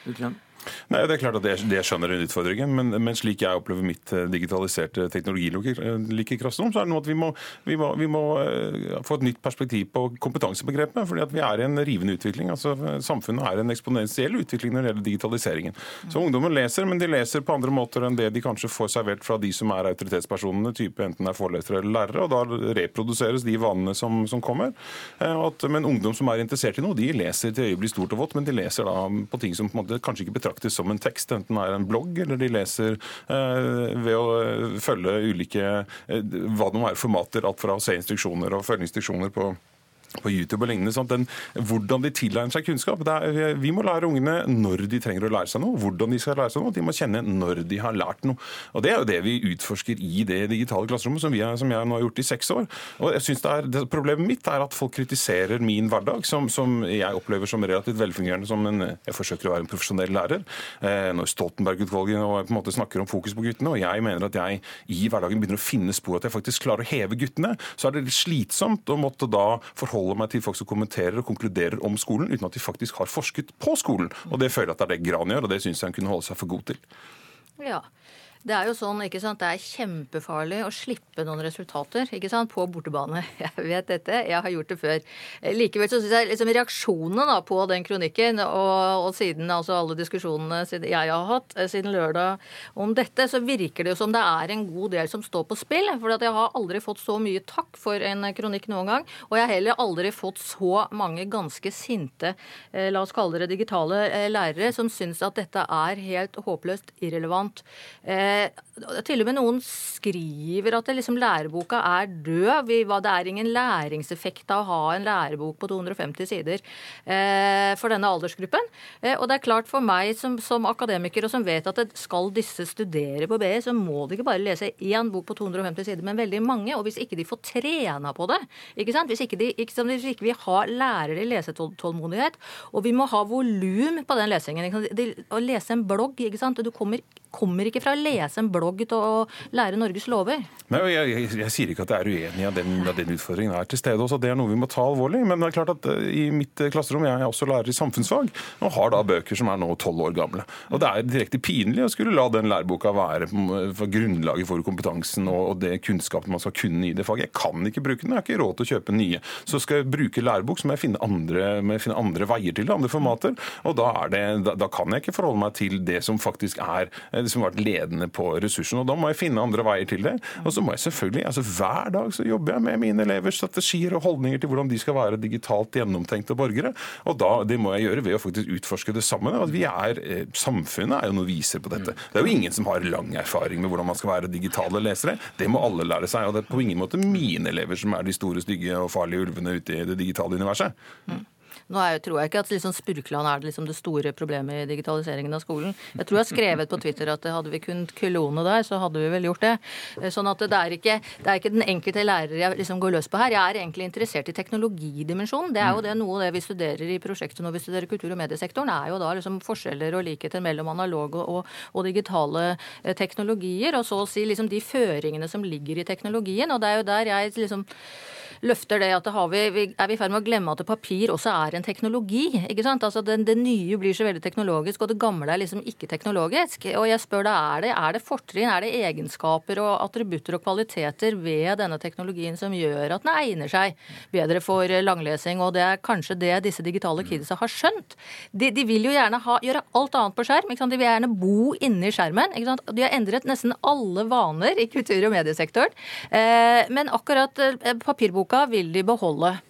Spukland. Nei, Det er klart at det skjønner den utfordringen, men, men, slik jeg opplever mitt eh, digitaliserte teknologilike klasserom, så er det noe at vi må, vi må, vi må uh, få et nytt perspektiv på kompetansebegrepet. fordi at vi er i en rivende utvikling. altså Samfunnet er en eksponentiell utvikling når det gjelder digitaliseringen. Så ungdommen leser, men de leser på andre måter enn det de kanskje får servert fra de som er autoritetspersonene, type enten er forelesere eller lærere, og da reproduseres de vanene som, som kommer. At, men ungdom som er interessert i noe, de leser til øyeblikk stort og vått, men de leser da på ting som på måte kanskje ikke betraktes betraktes som en tekst, enten det er en blogg eller de leser eh, ved å eh, følge ulike eh, hva det må være formater, alt fra å se instruksjoner og følge instruksjoner på på YouTube og lignende. Sånn den, hvordan de tilegner seg kunnskap. Er, vi må lære ungene når de trenger å lære seg noe, hvordan de skal lære seg noe. De må kjenne når de har lært noe. Og Det er jo det vi utforsker i det digitale klasserommet, som, er, som jeg nå har gjort i seks år. Og jeg synes det er, det, Problemet mitt er at folk kritiserer min hverdag, som, som jeg opplever som relativt velfungerende. som en, Jeg forsøker å være en profesjonell lærer. Eh, når Stoltenberg-utvalget snakker om fokus på guttene, og jeg mener at jeg i hverdagen begynner å finne spor at jeg faktisk klarer å heve guttene, så er det litt slitsomt å måtte da forholde forholder meg til folk som kommenterer og konkluderer om skolen, uten at de faktisk har forsket på skolen. Og det føler jeg at det er det Gran gjør, og det syns jeg han kunne holde seg for god til. Ja, det er jo sånn, ikke sant, det er kjempefarlig å slippe noen resultater ikke sant, på bortebane. *laughs* Jeg vet dette, jeg har gjort det før. Likevel så syns jeg liksom reaksjonene da, på den kronikken, og, og, siden altså alle diskusjonene jeg har hatt eh, siden lørdag om dette, så virker det jo som det er en god del som står på spill. For jeg har aldri fått så mye takk for en kronikk noen gang. Og jeg har heller aldri fått så mange ganske sinte, eh, la oss kalle det digitale eh, lærere, som syns at dette er helt håpløst irrelevant. Eh, til og med noen skriver at liksom læreboka er død. hva, det er ingen læringseffekt av å ha en lærebok på 250 sider eh, for denne aldersgruppen. Eh, og det er klart for meg som, som, akademiker og som vet at det skal disse studere på BI, så må de ikke bare lese én bok på 250 sider, men veldig mange. Og hvis ikke de får trena på det, ikke sant? Hvis, ikke de, ikke, hvis ikke vi har lærere i lesetålmodighet, og vi må ha volum på den lesingen Å lese en blogg, ikke sant? Du kommer kommer ikke fra å lese en blogg til å lære Norges lover. Nei, jeg, jeg, jeg, sier ikke at jeg er uenig i den, den utfordringen er til stede også. Det er noe vi må ta alvorlig. Men det er klart at eh, i mitt eh, klasserom, jeg er også lærer i samfunnsfag, og har da bøker som er nå tolv år gamle. Og det er direkte pinlig å skulle la den læreboka være for grunnlaget for kompetansen og, og det kunnskapen man skal kunne i det faget. Jeg kan ikke bruke den, jeg har ikke råd til å kjøpe nye. Så skal jeg bruke lærebok, så må jeg finne andre, jeg finne andre veier til det, andre formater. Og da, det, da, da kan jeg ikke forholde meg til det som faktisk er det som har vært ledende på ressursene. og Da må jeg finne andre veier til det. Og så må jeg selvfølgelig, altså Hver dag så jobber jeg med mine elevers strategier og holdninger til hvordan de skal være digitalt gjennomtenkte borgere. Og da, Det må jeg gjøre ved å faktisk utforske det sammen. at vi er, eh, Samfunnet er jo noe viser på dette. Det er jo ingen som har lang erfaring med hvordan man skal være digitale lesere. Det må alle lære seg. og Det er på ingen måte mine elever som er de store, stygge og farlige ulvene ute i det digitale universet. Nå er, tror jeg ikke at liksom Spurkland er det, liksom det store problemet i digitaliseringen av skolen. Jeg tror jeg har skrevet på Twitter at hadde vi kunnet klone der, så hadde vi vel gjort det. Sånn at det er ikke, det er ikke den enkelte lærer jeg liksom går løs på her. Jeg er egentlig interessert i teknologidimensjonen. Det er jo det noe det vi studerer i prosjektet når vi studerer kultur- og mediesektoren, er jo da liksom forskjeller og likheter mellom analoge og, og, digitale eh, teknologier. Og så å si liksom de føringene som ligger i teknologien. Og det er jo der jeg liksom løfter det at vi, vi, er vi i ferd med å glemme at papir også er en teknologi. ikke sant? Altså det, det, nye blir så veldig teknologisk, og det gamle er liksom ikke teknologisk. Og jeg spør deg, er det, er det fortrinn, er det egenskaper og attributter og kvaliteter ved denne teknologien som gjør at den egner seg bedre for langlesing? Og det er kanskje det disse digitale kidsa har skjønt. De, de vil jo gjerne ha, gjøre alt annet på skjerm. De vil gjerne bo inni skjermen. De har endret nesten alle vaner i kultur- og mediesektoren. Eh, men akkurat eh, papirboka boka vil de beholde.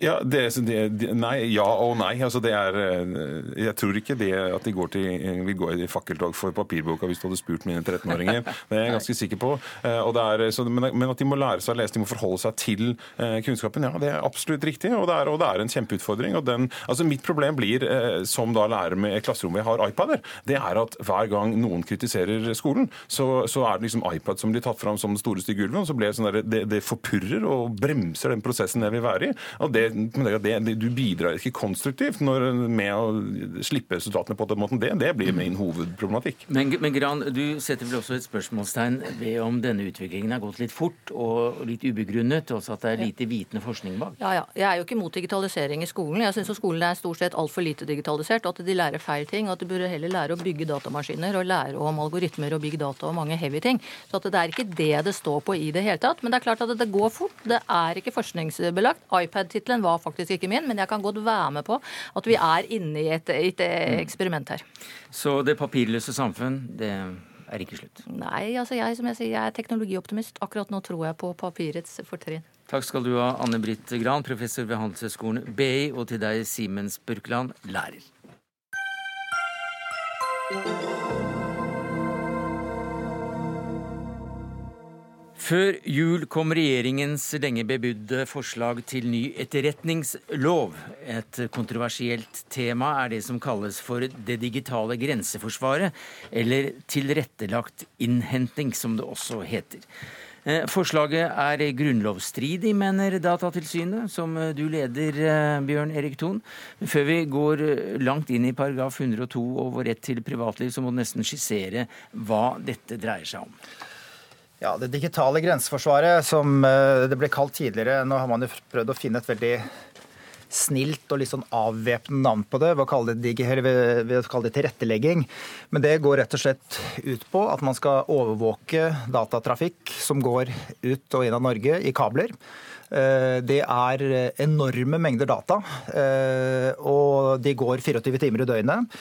Ja, det, det, nei, ja og nei. Altså, det er, eh, jeg tror ikke det at de går til, vil gå i fakkeltog for papirboka hvis du hadde spurt mine 13-åringer. *laughs* Det er jeg ganske sikker på. Eh, er, så, men, men, at de må lære seg å lese, de må forholde seg til eh, kunnskapen, ja, det er absolutt riktig. Og det er, og det er en kjempeutfordring. og den, altså Mitt problem blir, som da lærer med klasserommet jeg har iPader, det er at hver gang noen kritiserer skolen, så, så er det liksom iPad som blir tatt fram som den store stygge ulven. og så blir det sånn der, det, det forpurrer og bremser den prosessen jeg vil være i. og det det, det, du bidrar ikke konstruktivt når, med å slippe resultatene på den måten. Det, det blir min hovedproblematikk. Men, men Gran, du setter vel også et spørsmålstegn ved om denne utviklingen har gått litt fort og litt ubegrunnet, også at det er lite vitende forskning bak? Ja, ja. Jeg er jo ikke mot digitalisering i skolen. Jeg syns skolen er stort sett altfor lite digitalisert, og at de lærer feil ting. og At de burde heller lære å bygge datamaskiner og lære om algoritmer og big data og mange heavy ting. Så at det er ikke det det står på i det hele tatt. Men det er klart at det går fort. Det er ikke forskningsbelagt. iPad-tittelen var faktisk faktisk ikke min, men jeg kan godt være med på at vi er inne i et, et eksperiment her. Så det papirløse samfunn, det er ikke slutt? Nei, altså jeg, som jeg sier, jeg er teknologioptimist. Akkurat nå tror jeg på papirets fortrinn. Takk skal du ha, Anne Britt Gran, professor ved Handelshøyskolen BI, og til deg, Simens Burkland, lærer. Før jul kom regjeringens lenge bebudde forslag til ny etterretningslov. Et kontroversielt tema er det som kalles for det digitale grenseforsvaret, eller tilrettelagt innhenting, som det også heter. Eh, forslaget er grunnlovsstridig, mener Datatilsynet, som du leder, eh, Bjørn Erik Thon. Før vi går langt inn i paragraf 102 og vår rett til privatliv, så må du nesten skissere hva dette dreier seg om. Ja, Det digitale grenseforsvaret, som eh, det ble kalt tidligere Nå har man jo prøvd å finne et veldig snilt og litt sånn avvæpnende navn på det ved å, kalle det, ved å kalle det tilrettelegging. Men det går rett og slett ut på at man skal overvåke datatrafikk som går ut og inn av Norge i kabler. Eh, det er enorme mengder data, eh, og de går 24 timer i døgnet.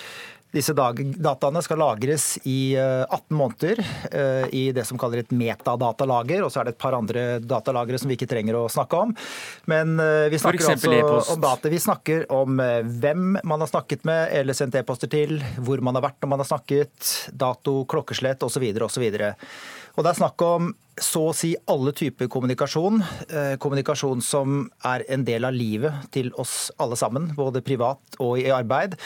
Disse dataene skal lagres i 18 eh, måneder eh, i det som kaller et metadatalager. Og så er det et par andre datalagre som vi ikke trenger å snakke om. Men eh, vi snakker også om data. Vi snakker om hvem man har snakket med eller sendt e-poster til, hvor man har vært når man har snakket, dato, klokkeslett osv. osv. Og det er snakk om så å si alle typer kommunikasjon. Eh, kommunikasjon som er en del av livet til oss alle sammen, både privat og i arbeid.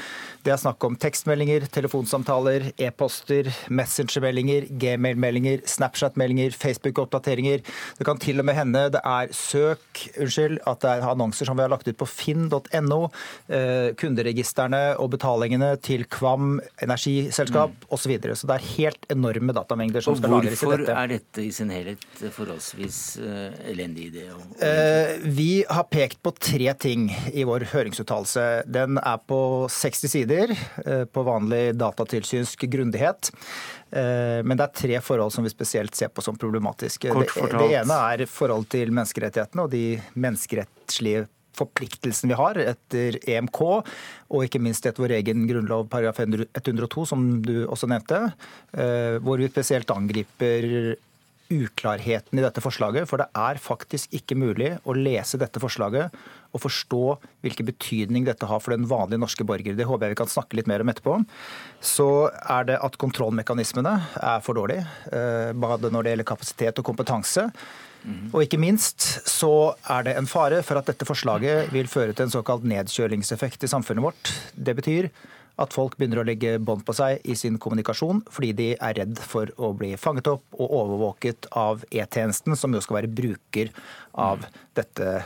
Det er snakk om tekstmeldinger, telefonsamtaler, e-poster, messengermeldinger, gmail-meldinger, Snapchat-meldinger, Facebook-oppdateringer. Det kan til og med hende det er søk, unnskyld, at det er annonser som vi har lagt ut på finn.no, eh, kunderegistrene og betalingene til Kvam energiselskap mm. osv. Så, videre. så det er helt enorme datamengder som skal lagres i dette. Hvorfor er dette i sin helhet helhet forholdsvis uh, elendig idé? Uh, vi har pekt på tre ting i vår høringsuttalelse. Den er på 60 sider, uh, på vanlig datatilsynsk grundighet. Men det er tre forhold som vi spesielt ser på som problematiske. Det, det ene er forhold til menneskerettighetene og de menneskerettslige forpliktelsen vi har etter EMK, og ikke minst etter vår egen grunnlov paragraf 102, som du også nevnte, hvor vi spesielt angriper uklarheten i dette forslaget. For det er faktisk ikke mulig å lese dette forslaget og forstå hvilken betydning dette har for den vanlige norske borger. Det håper jeg vi kan snakke litt mer om etterpå. Så er det at kontrollmekanismene er for dårlige, eh, både når det gjelder kapasitet og kompetanse. Og ikke minst så er det en fare for at dette forslaget vil føre til en såkalt nedkjølingseffekt i samfunnet vårt. Det betyr at folk begynner å legge bånd på seg i sin kommunikasjon fordi de er redd for å bli fanget opp og overvåket av E-tjenesten, som jo skal være bruker av dette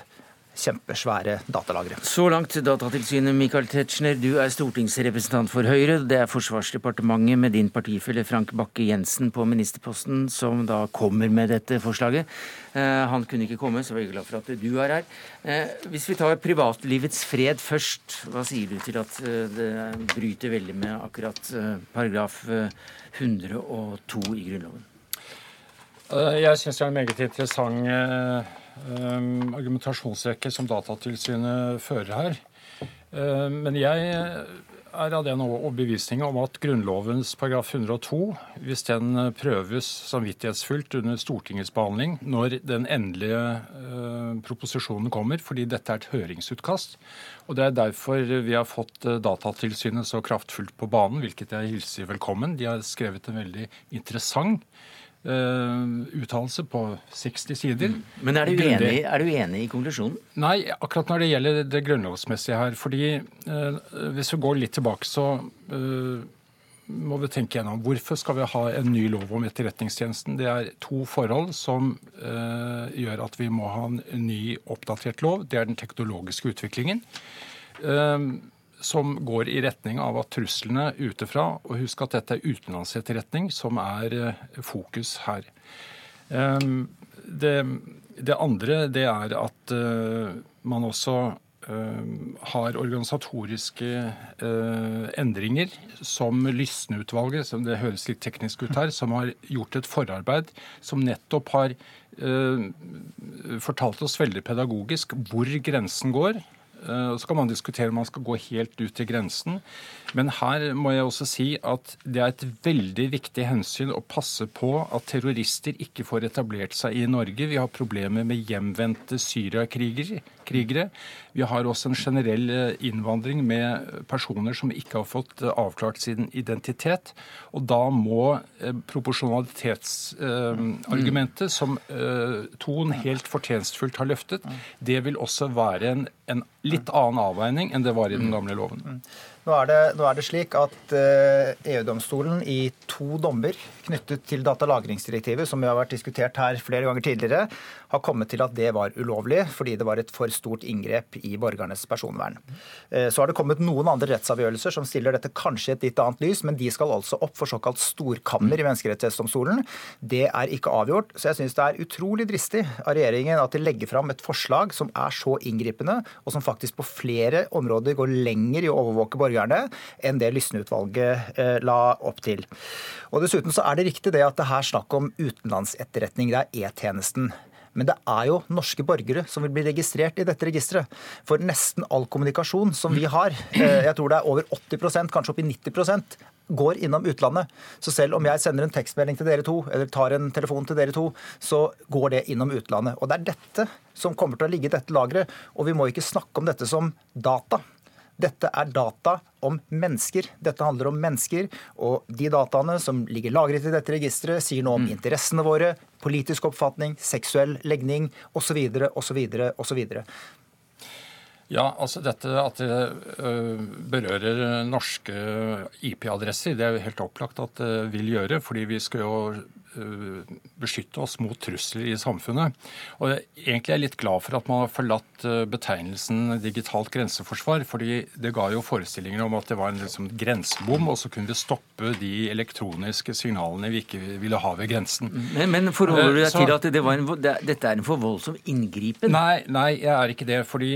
kjempesvære datalagre. Så langt Datatilsynet. Michael Tetzschner, du er stortingsrepresentant for Høyre. Det er Forsvarsdepartementet med din partifelle Frank Bakke-Jensen på ministerposten som da kommer med dette forslaget. Eh, han kunne ikke komme, så vi er glad for at du er her. Eh, hvis vi tar privatlivets fred først, hva sier du til at eh, det bryter veldig med akkurat paragraf 102 i Grunnloven? Jeg syns det er en meget interessant Ehm, argumentasjonsrekke som Datatilsynet fører her. Ehm, men jeg er av den overbevisning om at Grunnlovens paragraf 102, hvis den prøves samvittighetsfullt under Stortingets behandling når den endelige uh, proposisjonen kommer, fordi dette er et høringsutkast, og det er derfor vi har fått uh, Datatilsynet så kraftfullt på banen, hvilket jeg hilser velkommen. De har skrevet en veldig interessant uttalelse på 60 sider. Mm. Men er du, enig, er du, enig, i konklusjonen? Nei, akkurat når det gjelder det grunnlovsmessige her. fordi uh, Hvis vi går litt tilbake, så uh, må vi tenke gjennom hvorfor skal vi ha en ny lov om Etterretningstjenesten. Det er to forhold som gjør at vi må ha en ny, oppdatert lov. Det er den teknologiske utviklingen. Uh, som går i retning av at truslene utefra Og husk at dette er utenlandsetterretning som er eh, fokus her. Ehm, det, det andre det er at eh, man også eh, har organisatoriske endringer som Lysne-utvalget, som det høres litt teknisk ut her, som har gjort et forarbeid som nettopp har fortalt oss veldig pedagogisk hvor grensen går så kan man diskutere om man skal gå helt ut til grensen. Men her må jeg også si at det er et veldig viktig hensyn å passe på at terrorister ikke får etablert seg i Norge. Vi har problemer med hjemvendte syriakrigere. Vi har også en generell eh, innvandring med personer som ikke har fått eh, avklart sin identitet. Og da må proporsjonalitetsargumentet, som Thon helt fortjenstfullt har løftet, det vil også være en, en litt annen avveining enn det var i den gamle loven. Mm. Nå er, det, nå er det, slik at eh, EU-domstolen i to dommer knyttet til datalagringsdirektivet, som vi har vært diskutert her flere ganger tidligere, har kommet til at det var ulovlig fordi det var et for stort inngrep i borgernes personvern. Eh, så har det kommet noen andre rettsavgjørelser som stiller dette kanskje et litt annet lys, men de skal altså opp for såkalt storkammer i Menneskerettighetsdomstolen. Det er ikke avgjort, så jeg syns det er utrolig dristig av regjeringen at de legger fram et forslag som er så inngripende, og som faktisk på flere områder går lenger i å overvåke borgerne enn det Lysne-utvalget eh, la opp til. Og Dessuten så er det riktig det at det her er snakk om utenlandsetterretning. Det er E-tjenesten. Men det er jo norske borgere som vil bli registrert i dette registeret. For nesten all kommunikasjon som vi har, eh, jeg tror det er over 80% kanskje opp i 90% går innom utlandet. Så selv om jeg sender en tekstmelding til dere to, eller tar en telefon til dere to, så går det innom utlandet. Og det er dette som kommer til å ligge i dette lageret. Og vi må ikke snakke om dette som data. Dette er data om mennesker. Dette handler om mennesker. Og de dataene som ligger lagret i dette registeret, sier noe om mm. interessene våre, politisk oppfatning, seksuell legning osv. osv. osv. Ja, altså dette at det øh, berører norske IP-adresser, det er jo helt opplagt at det vil gjøre. Fordi vi skal jo beskytte oss mot trusler i samfunnet. Og jeg egentlig er jeg litt glad for at man har forlatt øh, betegnelsen digitalt grenseforsvar. fordi det ga jo forestillinger om at det var en liksom, grensebom, og så kunne vi stoppe de elektroniske signalene vi ikke ville ha ved grensen. Men, men forholder du deg til at det en, det, dette er en for voldsom inngripen? Nei, nei, jeg er ikke det. fordi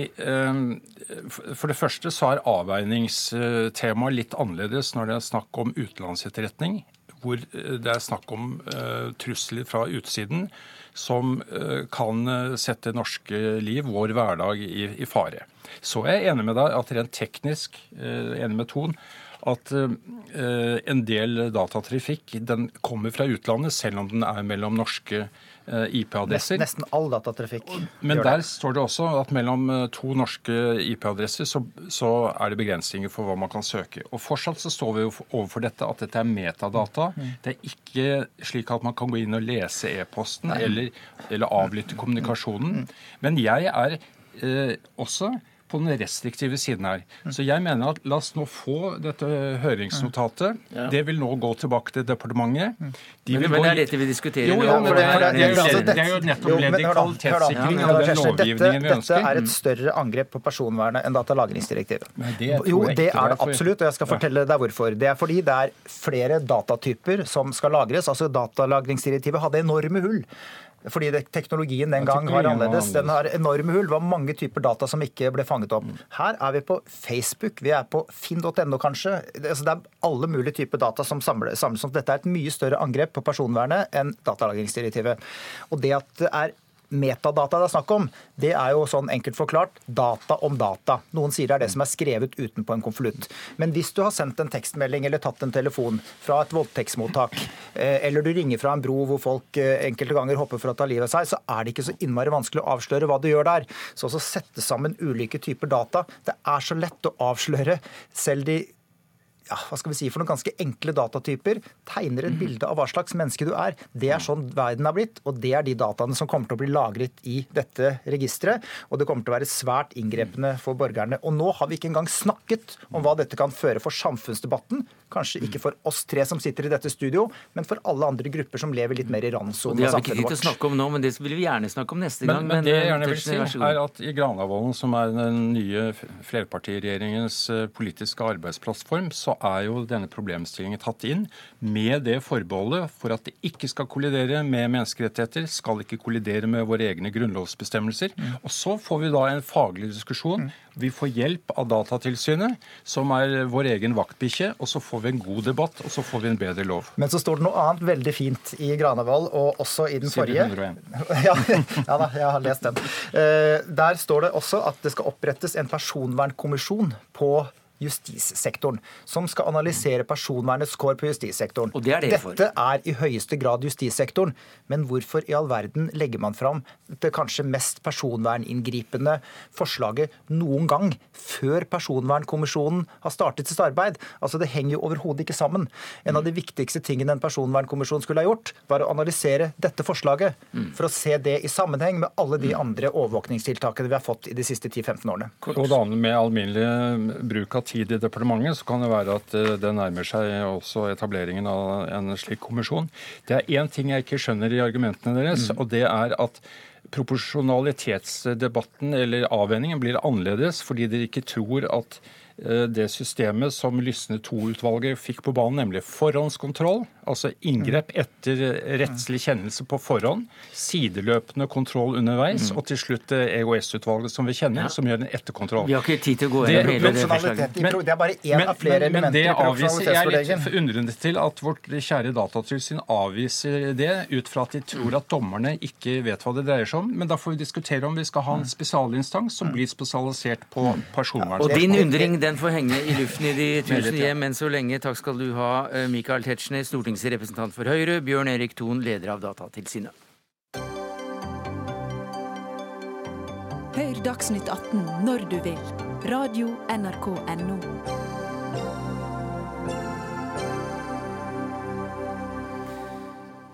for det første så er avveiningstemaet litt annerledes når det er snakk om utenlandsetterretning, hvor eh, det er snakk om uh, trusler fra utsiden som uh, kan sette norske liv, vår hverdag, i, fare. Så er jeg enig med deg at rent teknisk, enig med Ton, at en del datatrafikk den kommer fra utlandet, selv om den er mellom norske uh, IP-adresser. Nesten, all datatrafikk. Men der står det også at mellom to norske IP-adresser så, så, er det begrensninger for hva man kan søke. Og fortsatt så står vi jo overfor dette at dette er metadata. Mm. Det er ikke slik at man kan gå inn og lese e-posten eller, eller avlytte kommunikasjonen. Mm. Men jeg er eh, også på den restriktive siden her. Så jeg mener at la oss nå få dette høringsnotatet. Ja. Det vil nå gå tilbake til departementet. De men, men det er dette vi diskuterer jo, jo, men det, det, det, er, jo nettopp ledd i kvalitetssikring av den lovgivningen vi ønsker. Dette er et større angrep på personvernet enn datalagringsdirektivet. Jo, det er det absolutt, og jeg skal fortelle deg hvorfor. Det er fordi det er flere datatyper som skal lagres. Altså Datalagringsdirektivet hadde enorme hull. Fordi det, teknologien den gang var annerledes. Den har enorme hull. Det var mange typer data som ikke ble fanget opp. Her er vi på Facebook, vi er på finn.no kanskje. Altså det er alle mulige typer data som samles. Dette er et mye større angrep på personvernet enn datalagringsdirektivet. Og det at det er metadata det er snakk om, det er jo sånn enkelt forklart data om data. Noen sier det er det som er skrevet utenpå en konvolutt. Men hvis du har sendt en tekstmelding eller tatt en telefon fra et voldtektsmottak, eh, eller du ringer fra en bro hvor folk eh, enkelte ganger hopper for å ta livet av seg, så er det ikke så innmari vanskelig å avsløre hva du gjør der. Så å sette sammen ulike typer data, det er så lett å avsløre selv de ja, hva skal vi si, for noen ganske enkle datatyper, tegner et mhm. bilde av hva slags menneske du er. Det er sånn verden har blitt, og det er de dataene som kommer til å bli lagret i dette registeret. Og det kommer til å være svært inngrepende for borgerne. Og nå har vi ikke engang snakket om hva dette kan føre for samfunnsdebatten. Kanskje ikke for oss tre som sitter i dette studio, men for alle andre grupper som lever litt mer i randsonen av samfunnet vårt. Det har vi ikke tid til å snakke om nå, men det vil vi gjerne snakke om neste gang. Men, men det jeg gjerne vil si, er at i Granavolden, som er den nye flerpartiregjeringens eh, politiske arbeidsplattform, så er jo denne problemstillingen tatt inn med det forbeholdet for at det ikke skal kollidere med menneskerettigheter, skal ikke kollidere med våre egne grunnlovsbestemmelser. Mm. Og så får vi da en faglig diskusjon. Vi får hjelp av Datatilsynet, som er vår egen vaktbikkje, og så får vi en god debatt, og så får vi en bedre lov. Men så står det noe annet veldig fint i Granavolden, og også i den forrige. *laughs* ja, ja da, jeg har lest den. Eh, der står det også at det skal opprettes en personvernkommisjon på justissektoren, som skal analysere personvernets kår på justissektoren. Det er det. Dette er i høyeste grad justissektoren. Men hvorfor i all verden legger man fram det kanskje mest personverninngripende forslaget noen gang, før Personvernkommisjonen har startet sitt arbeid? Altså, Det henger jo overhodet ikke sammen. En av de viktigste tingene en personvernkommisjon skulle ha gjort, var å analysere dette forslaget, for å se det i sammenheng med alle de andre overvåkningstiltakene vi har fått i de siste 10-15 årene. Og da med alminnelig bruk av tid i departementet, så kan det være at eh, det nærmer seg også etableringen av en slik kommisjon. Det er én ting jeg ikke skjønner i argumentene deres, mm. og det er at proporsjonalitetsdebatten eller avveiningen blir annerledes fordi dere ikke tror at det systemet som Lysne II-utvalget fikk på banen, nemlig forhåndskontroll. Altså inngrep mm. etter rettslig kjennelse på forhånd, sideløpende kontroll underveis, mm. og til slutt EOS-utvalget som vi kjenner, ja. som gjør en etterkontroll. Vi har ikke tid til å gå gjennom hele det forslaget. Men, det er bare én av flere men, men, elementer i profesjonalitetsforleggen. Jeg er litt undrende til at vårt kjære Datatilsyn avviser det, ut fra at de tror at dommerne ikke vet hva det dreier seg om. Men da får vi diskutere om vi skal ha en mm. spesialinstans som blir spesialisert på personvern. Og din undring, den får henge i luften i de tusen hjem enn så lenge. Takk skal du ha, eh, Michael Tetzschner, stortingsrepresentant for Høyre, Bjørn Erik Thon, leder av Datatilsynet. Hør Dagsnytt 18 når du vil. Radio NRK Radio.nrk.no.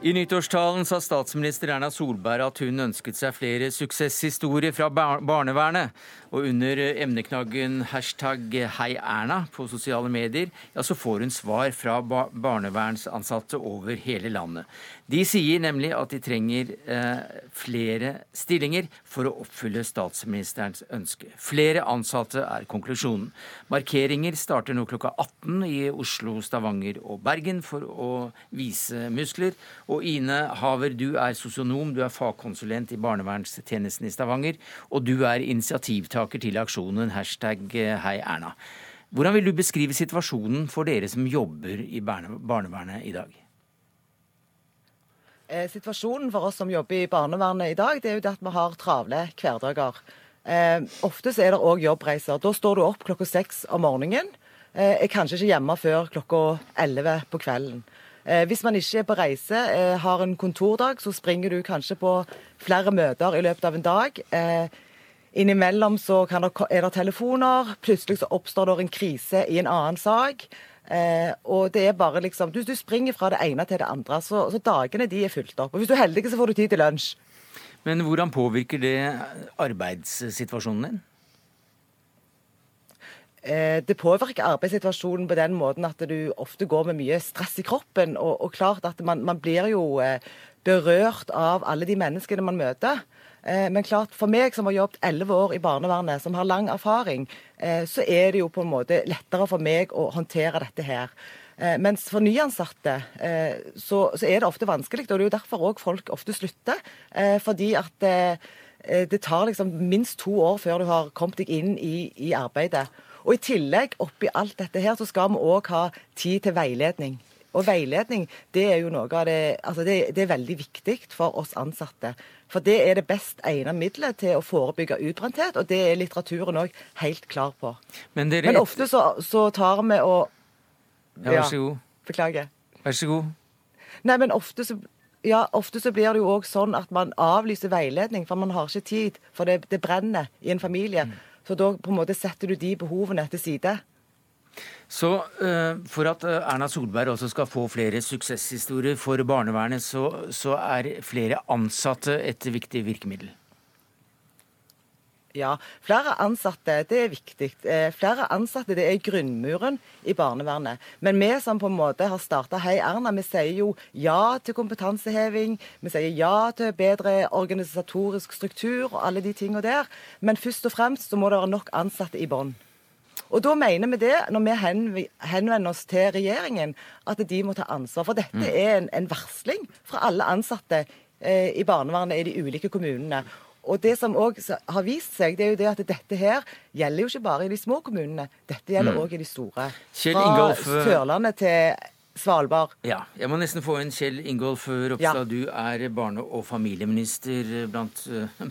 I nyttårstalen sa statsminister Erna Solberg at hun ønsket seg flere suksesshistorier fra barnevernet. Og under emneknaggen hashtag heierna på sosiale medier, ja, så får hun svar fra barnevernsansatte over hele landet. De sier nemlig at de trenger eh, flere stillinger for å oppfylle statsministerens ønske. Flere ansatte er konklusjonen. Markeringer starter nå klokka 18 i Oslo, Stavanger og Bergen for å vise muskler. Og Ine Haver, du er sosionom, du er fagkonsulent i barnevernstjenesten i Stavanger, og du er initiativtaker til aksjonen hashtag Hei Erna. Hvordan vil du beskrive situasjonen for dere som jobber i barnevernet i dag? Eh, situasjonen for oss som jobber i barnevernet i dag, det er jo det at vi har travle hverdager. Eh, ofte så er det òg jobbreiser. Da står du opp klokka seks om morgenen. er kanskje ikke hjemme før klokka 11 på kvelden. Hvis man ikke er på reise, har en kontordag, så springer du kanskje på flere møter i løpet av en dag. Innimellom så det, er det telefoner, plutselig så oppstår det en krise i en annen sak. Eh, og det er bare liksom du, du, springer fra det ene til det andre, så, så, dagene de er fylt opp. Og hvis du er heldig, så får du tid til lunsj. Men hvordan påvirker det arbeidssituasjonen din? Eh, det påvirker arbeidssituasjonen på den måten at du ofte går med mye stress i kroppen. Og, og klart at man, man blir jo eh, berørt av alle de menneskene man møter. Eh, men klart, for meg som har jobbet elleve år i barnevernet, som har lang erfaring, så er det jo på en måte lettere for meg å håndtere dette her. Mens for nyansatte så, er det ofte vanskelig, og det er jo derfor òg folk ofte slutter. Fordi at det tar liksom minst to år før du har kommet deg inn i arbeidet. Og i tillegg, oppi alt dette her, så skal vi òg ha tid til veiledning. Og veiledning det er jo noe av det, altså det, det er veldig viktig for oss ansatte. For det er det best egnede middelet til å forebygge utbrenthet, og det er litteraturen òg helt klar på. Men, dere... Men ofte så, så, tar vi og Ja, vær så god. Beklager. Vær så god. Nei, men ofte så ja, ofte så blir det jo òg sånn at man avlyser veiledning, for man har ikke tid. For det, det brenner i en familie. Mm. Så da på en måte setter du de behovene til side. Så uh, For at eh, Erna Solberg også skal få flere suksesshistorier for barnevernet, så, så er flere ansatte et viktig virkemiddel? Ja, flere ansatte det er viktig. Eh, flere ansatte det er grunnmuren i barnevernet. Men vi som på en måte har starta Hei Erna, vi sier jo ja til kompetanseheving. Vi sier ja til bedre organisatorisk struktur og alle de tinga der. Men først og fremst så må det være nok ansatte i bånn. Og da mener vi det, når vi henvender oss til regjeringen, at de må ta ansvar. For dette mm. er en, en varsling fra alle ansatte eh, i barnevernet i de ulike kommunene. Og det som òg har vist seg, det er jo det at dette her gjelder jo ikke bare i de små kommunene. Dette gjelder òg mm. i de store. Fra Sørlandet til Svalbard. Ja, jeg må nesten få en Kjell Ingolf Ropstad. Ja. Du er barne- og familieminister blant,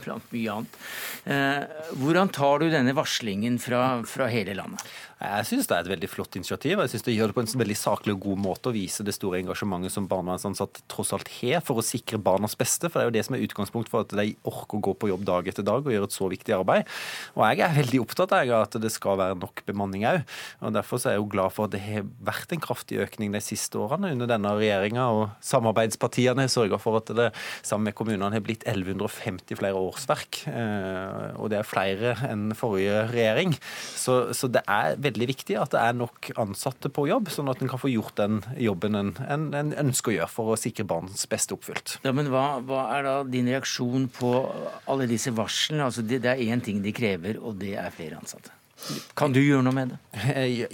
blant mye annet. Eh, hvordan tar du denne varslingen fra, fra hele landet? Jeg syns det er et veldig flott initiativ. Jeg synes Det gjør det på en veldig saklig og god måte å vise det store engasjementet som barnevernsansatte tross alt har for å sikre barnas beste. For det er jo det som er utgangspunkt for at de orker å gå på jobb dag etter dag og gjøre et så viktig arbeid. Og jeg er veldig opptatt av at det skal være nok bemanning òg. Derfor er jeg jo glad for at det har vært en kraftig økning de siste årene under denne regjeringa. Og samarbeidspartiene har sørga for at det sammen med kommunene har blitt 1150 flere årsverk. Eh, og det er flere enn forrige regjering. Så, så det er veldig viktig at det er nok ansatte på jobb, sånn at en kan få gjort den jobben en, en, en, ønsker å gjøre for å sikre barns beste oppfylt. Ja, men hva, hva er da din reaksjon på alle disse varslene? Altså, det, det er én ting de krever, og det er flere ansatte. Kan du gjøre noe med det?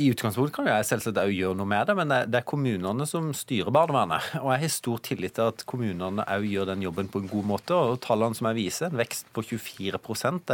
I utgangspunktet kan jeg selvsagt også gjøre noe med det, men det er kommunene som styrer barnevernet. Og jeg har stor tillit til at kommunene også gjør den jobben på en god måte. Og tallene som jeg viser, en vekst på 24%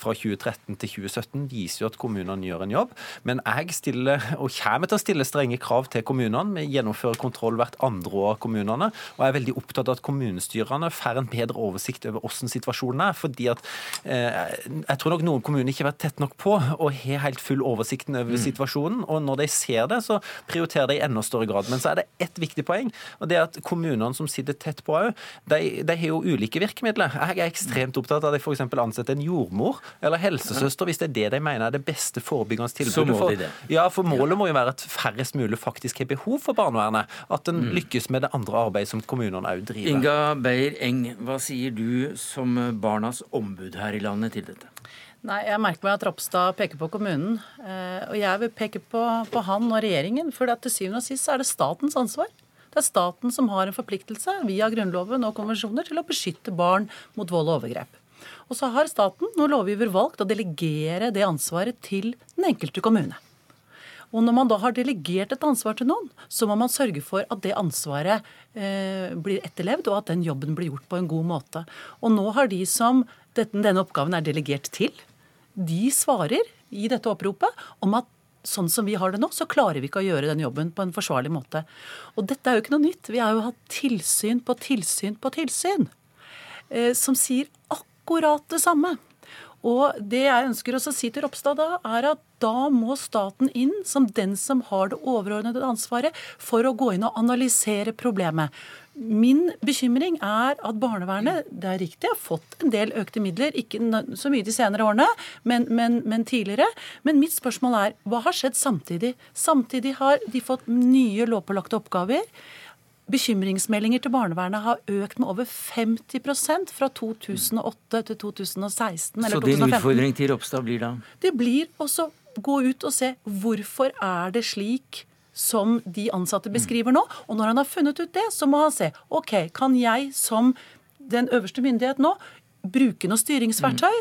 fra 2013 til 2017, viser jo at kommunene gjør en jobb. Men jeg stiller, og kommer til å stille strenge krav til kommunene. Vi gjennomfører kontroll hvert andre år av kommunene. Og jeg er veldig opptatt av at kommunestyrene får en bedre oversikt over hvordan situasjonen er. fordi at eh, jeg tror nok noen kommuner ikke har vært tett nok på. og og har helt full oversikten over mm. situasjonen. Og når de ser det, så prioriterer de i enda større grad. Men så er det ett viktig poeng, og det er at kommunene som sitter tett på òg, de, de, har jo ulike virkemidler. Jeg er ekstremt opptatt av at de f.eks. ansetter en jordmor eller helsesøster, hvis det er det de mener er det beste forebyggende tilbudet. Så må de det. Ja, for målet må jo være at færrest mulig faktisk har behov for barnevernet. At en mm. lykkes med det andre arbeidet som kommunene òg driver. Inga Beyer-Eng, hva sier du som barnas ombud her i landet til dette? Nei, Jeg merker meg at Ropstad peker på kommunen. Eh, og jeg vil peke på, på han og regjeringen. For til syvende og sist er det statens ansvar. Det er staten som har en forpliktelse via Grunnloven og konvensjoner til å beskytte barn mot vold og overgrep. Og så har staten, når lovgiver, valgt å delegere det ansvaret til den enkelte kommune. Og når man da har delegert et ansvar til noen, så må man sørge for at det ansvaret eh, blir etterlevd, og at den jobben blir gjort på en god måte. Og nå har de som dette, denne oppgaven er delegert til, de svarer i dette oppropet om at sånn som vi har det nå, så klarer vi ikke å gjøre den jobben på en forsvarlig måte. Og dette er jo ikke noe nytt. Vi har jo hatt tilsyn på tilsyn på tilsyn eh, som sier akkurat det samme. Og det jeg ønsker å si til Ropstad da, er at da må staten inn som den som har det overordnede ansvaret for å gå inn og analysere problemet. Min bekymring er at barnevernet det er riktig, har fått en del økte midler, ikke så mye de senere årene, men, men, men, tidligere. Men mitt spørsmål er hva har skjedd samtidig? Samtidig har de fått nye lovpålagte oppgaver. Bekymringsmeldinger til barnevernet har økt med over 50% fra 2008 til 2016 eller 2015. Så din utfordring til Ropstad blir da? Det blir også gå ut og se hvorfor er det slik som de ansatte beskriver nå. Og når han har funnet ut det, så må han se ok, kan jeg som den øverste myndighet nå bruke noe styringsverktøy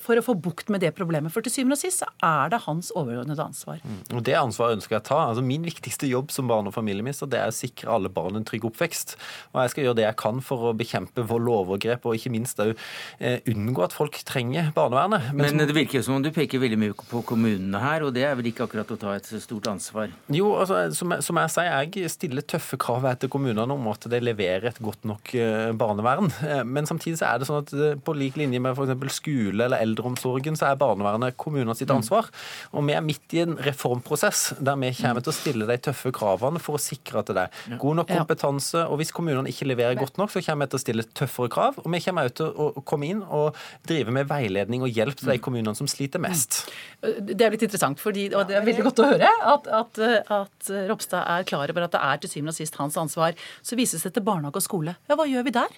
for å få bukt med det problemet. For til syvende og sist så er det hans overordnede ansvar. Mm. Og Det ansvaret ønsker jeg å ta. Altså Min viktigste jobb som barne- og familieminister det er å sikre alle barn en trygg oppvekst. Og Jeg skal gjøre det jeg kan for å bekjempe vold og overgrep, og ikke minst òg eh, unngå at folk trenger barnevernet. Men, Men det virker jo som om du peker veldig mye på kommunene her, og det er vel ikke akkurat å ta et stort ansvar? Jo, altså som jeg, som jeg sier, jeg stiller tøffe krav etter kommunene om at de leverer et godt nok eh, barnevern. Men samtidig så er det sånn at på lik linje med f.eks. skole eller eldreomsorgen, så er barnevernet kommunene sitt ansvar. Og vi er midt i en reformprosess der vi kommer til å stille de tøffe kravene for å sikre at det er god nok kompetanse. Og hvis kommunene ikke leverer godt nok, så kommer vi til å stille tøffere krav. Og vi kommer også til å komme inn og drive med veiledning og hjelp til de kommunene som sliter mest. Det er litt interessant, fordi, og det er veldig godt å høre at, at, at Ropstad er klar over at det er til syvende og sist hans ansvar. Så vises det til barnehage og skole. Ja, hva gjør vi der?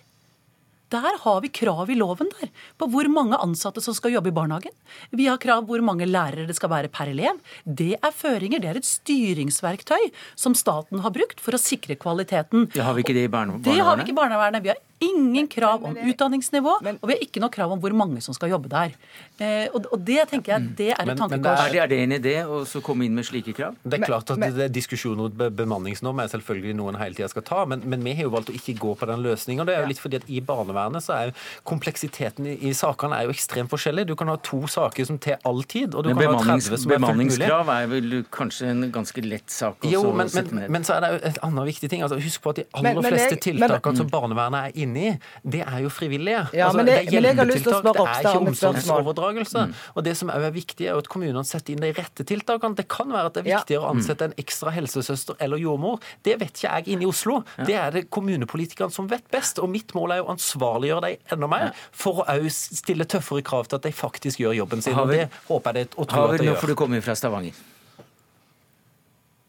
Der har vi krav i loven der, på hvor mange ansatte som skal jobbe i barnehagen. Vi har krav hvor mange lærere det skal være per elev. Det er føringer, det er et styringsverktøy som staten har brukt for å sikre kvaliteten. Det har vi ikke det i barnevernet? Det har vi ikke i barnevernet. Vi har ingen krav om utdanningsnivå, og vi har ikke noe krav om hvor mange som skal jobbe der. Eh, og, det tenker jeg, det er et tankekors. Er, er det en idé å komme inn med slike krav? Det er klart at det er diskusjoner om bemanningsnorm er selvfølgelig noe en hele tida skal ta, men, men, vi har jo valgt å ikke gå på den løsninga. Det er jo litt fordi at i barnevernet så er jo kompleksiteten i, i sakene er jo ekstremt forskjellig. Du kan ha to saker som tar all tid, og du men kan ha 30 som er fullt mulig. Bemanningskrav er vel kanskje en ganske lett sak å sette ned? Men, så er det jo et annet viktig ting. Altså, husk på at de aller fleste tiltakene som barnevernet er inne i, det er jo frivillige. Ja, altså, men, det, det, er hjelpetiltak, har lyst til å spørre Ropstad om et omsorgsoverdragelse. Mm. Og det som er viktig, er at kommunene setter inn de rette tiltakene. Det kan være at det er viktigere ja. å ansette en ekstra helsesøster eller jordmor. Det vet ikke jeg inne i Oslo. Ja. Det er det kommunepolitikerne som vet best. Og mitt mål er jo å ansvarliggjøre dem enda mer, for å òg stille tøffere krav til at de faktisk gjør jobben sin. Og det håper jeg det og tror at de gjør. Nå får du komme fra Stavanger.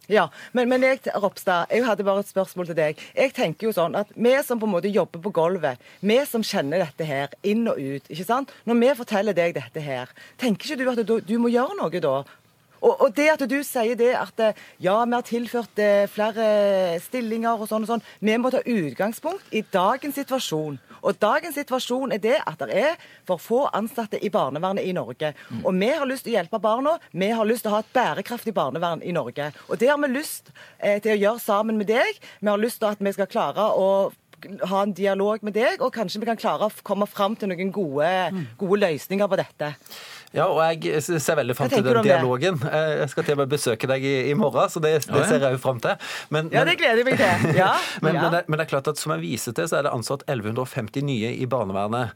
Ja, men, men jeg, Ropstad, jeg hadde bare et spørsmål til deg. Jeg tenker jo sånn at Vi som på en måte jobber på gulvet, vi som kjenner dette her inn og ut ikke sant? Når vi forteller deg dette her, tenker ikke du at du, du må gjøre noe da? Og, og, det at du sier det at ja, vi har tilført eh, flere stillinger og sånn og sånn Vi må ta utgangspunkt i dagens situasjon. Og dagens situasjon er det at det er for få ansatte i barnevernet i Norge. Mm. Og vi har lyst til å hjelpe barna. Vi har lyst til å ha et bærekraftig barnevern i Norge. Og det har vi lyst eh, til å gjøre sammen med deg. Vi har lyst til at vi skal klare å ha en dialog med deg, og kanskje vi kan klare å komme fram til noen gode, mm. gode løsninger på dette. Ja, og jeg ser veldig fram til den dialogen. Det? jeg skal til og med besøke deg i, i morgen, så det, det ser jeg jo fram til. Men, ja, det gleder jeg meg til. Ja. *laughs* men, ja. men, det, men, det, er klart at som jeg viser til, så er det ansatt 1150 nye i barnevernet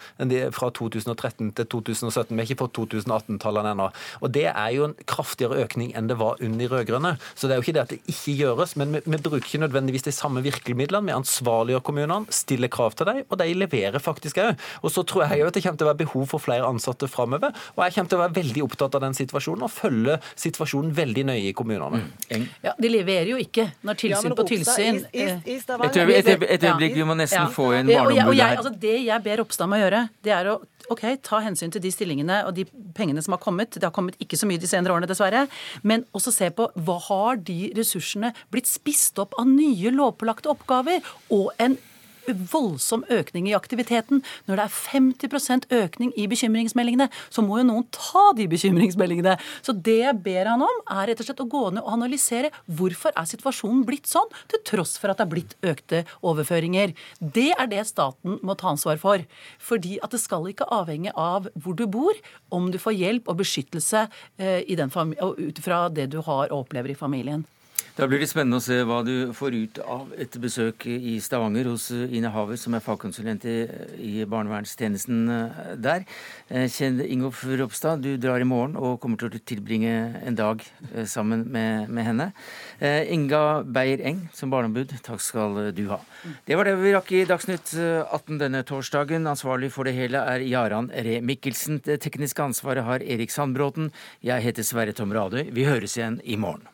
fra 2013 til 2017. Vi har ikke fått 2018-tallene ennå. Og det er jo en kraftigere økning enn det var under de rød-grønne. Så det er jo ikke det at det ikke gjøres, men vi, vi bruker ikke nødvendigvis de samme virkemidlene. Vi ansvarliggjør kommunene, stiller krav til dem, og de leverer faktisk òg. Og så tror jeg jo at det kommer til å være behov for flere ansatte framover. Og jeg kommer til å være veldig opptatt av den situasjonen og følge situasjonen veldig nøye i kommunene. Mm. Ja, De leverer jo ikke når tilsyn ja, på tilsyn i, i, i Et øyeblikk, vi må nesten ja. få inn barneombudet her. Altså, det jeg ber Ropstad om å gjøre, det er å ok, ta hensyn til de stillingene og de pengene som har kommet. Det har kommet ikke så mye de senere årene, dessverre. Men også se på hva har de ressursene blitt spist opp av nye lovpålagte oppgaver og en voldsom økning i aktiviteten. Når det er 50% økning i bekymringsmeldingene, så må jo noen ta de bekymringsmeldingene. Så det jeg ber han om, er rett og slett å gå ned og analysere hvorfor er situasjonen blitt sånn, til tross for at det er blitt økte overføringer. Det er det staten må ta ansvar for. Fordi at det skal ikke avhenge av hvor du bor, om du får hjelp og beskyttelse eh, ut fra det du har og opplever i familien. Da blir det spennende å se hva du får ut av et besøk i Stavanger hos Ine Haver, som er fagkonsulent i, barnevernstjenesten eh, der. Eh, Kjell Ingolf Ropstad, du drar i morgen og kommer til å tilbringe en dag eh, sammen med, med henne. Inga Beyer-Eng som barneombud, takk skal du ha. Det var det vi rakk i Dagsnytt 18 denne torsdagen. Ansvarlig for det hele er Jaran Ree Mikkelsen. Det tekniske ansvaret har Erik Sandbråten. Jeg heter Sverre Tom Radøy. Vi høres igjen i morgen.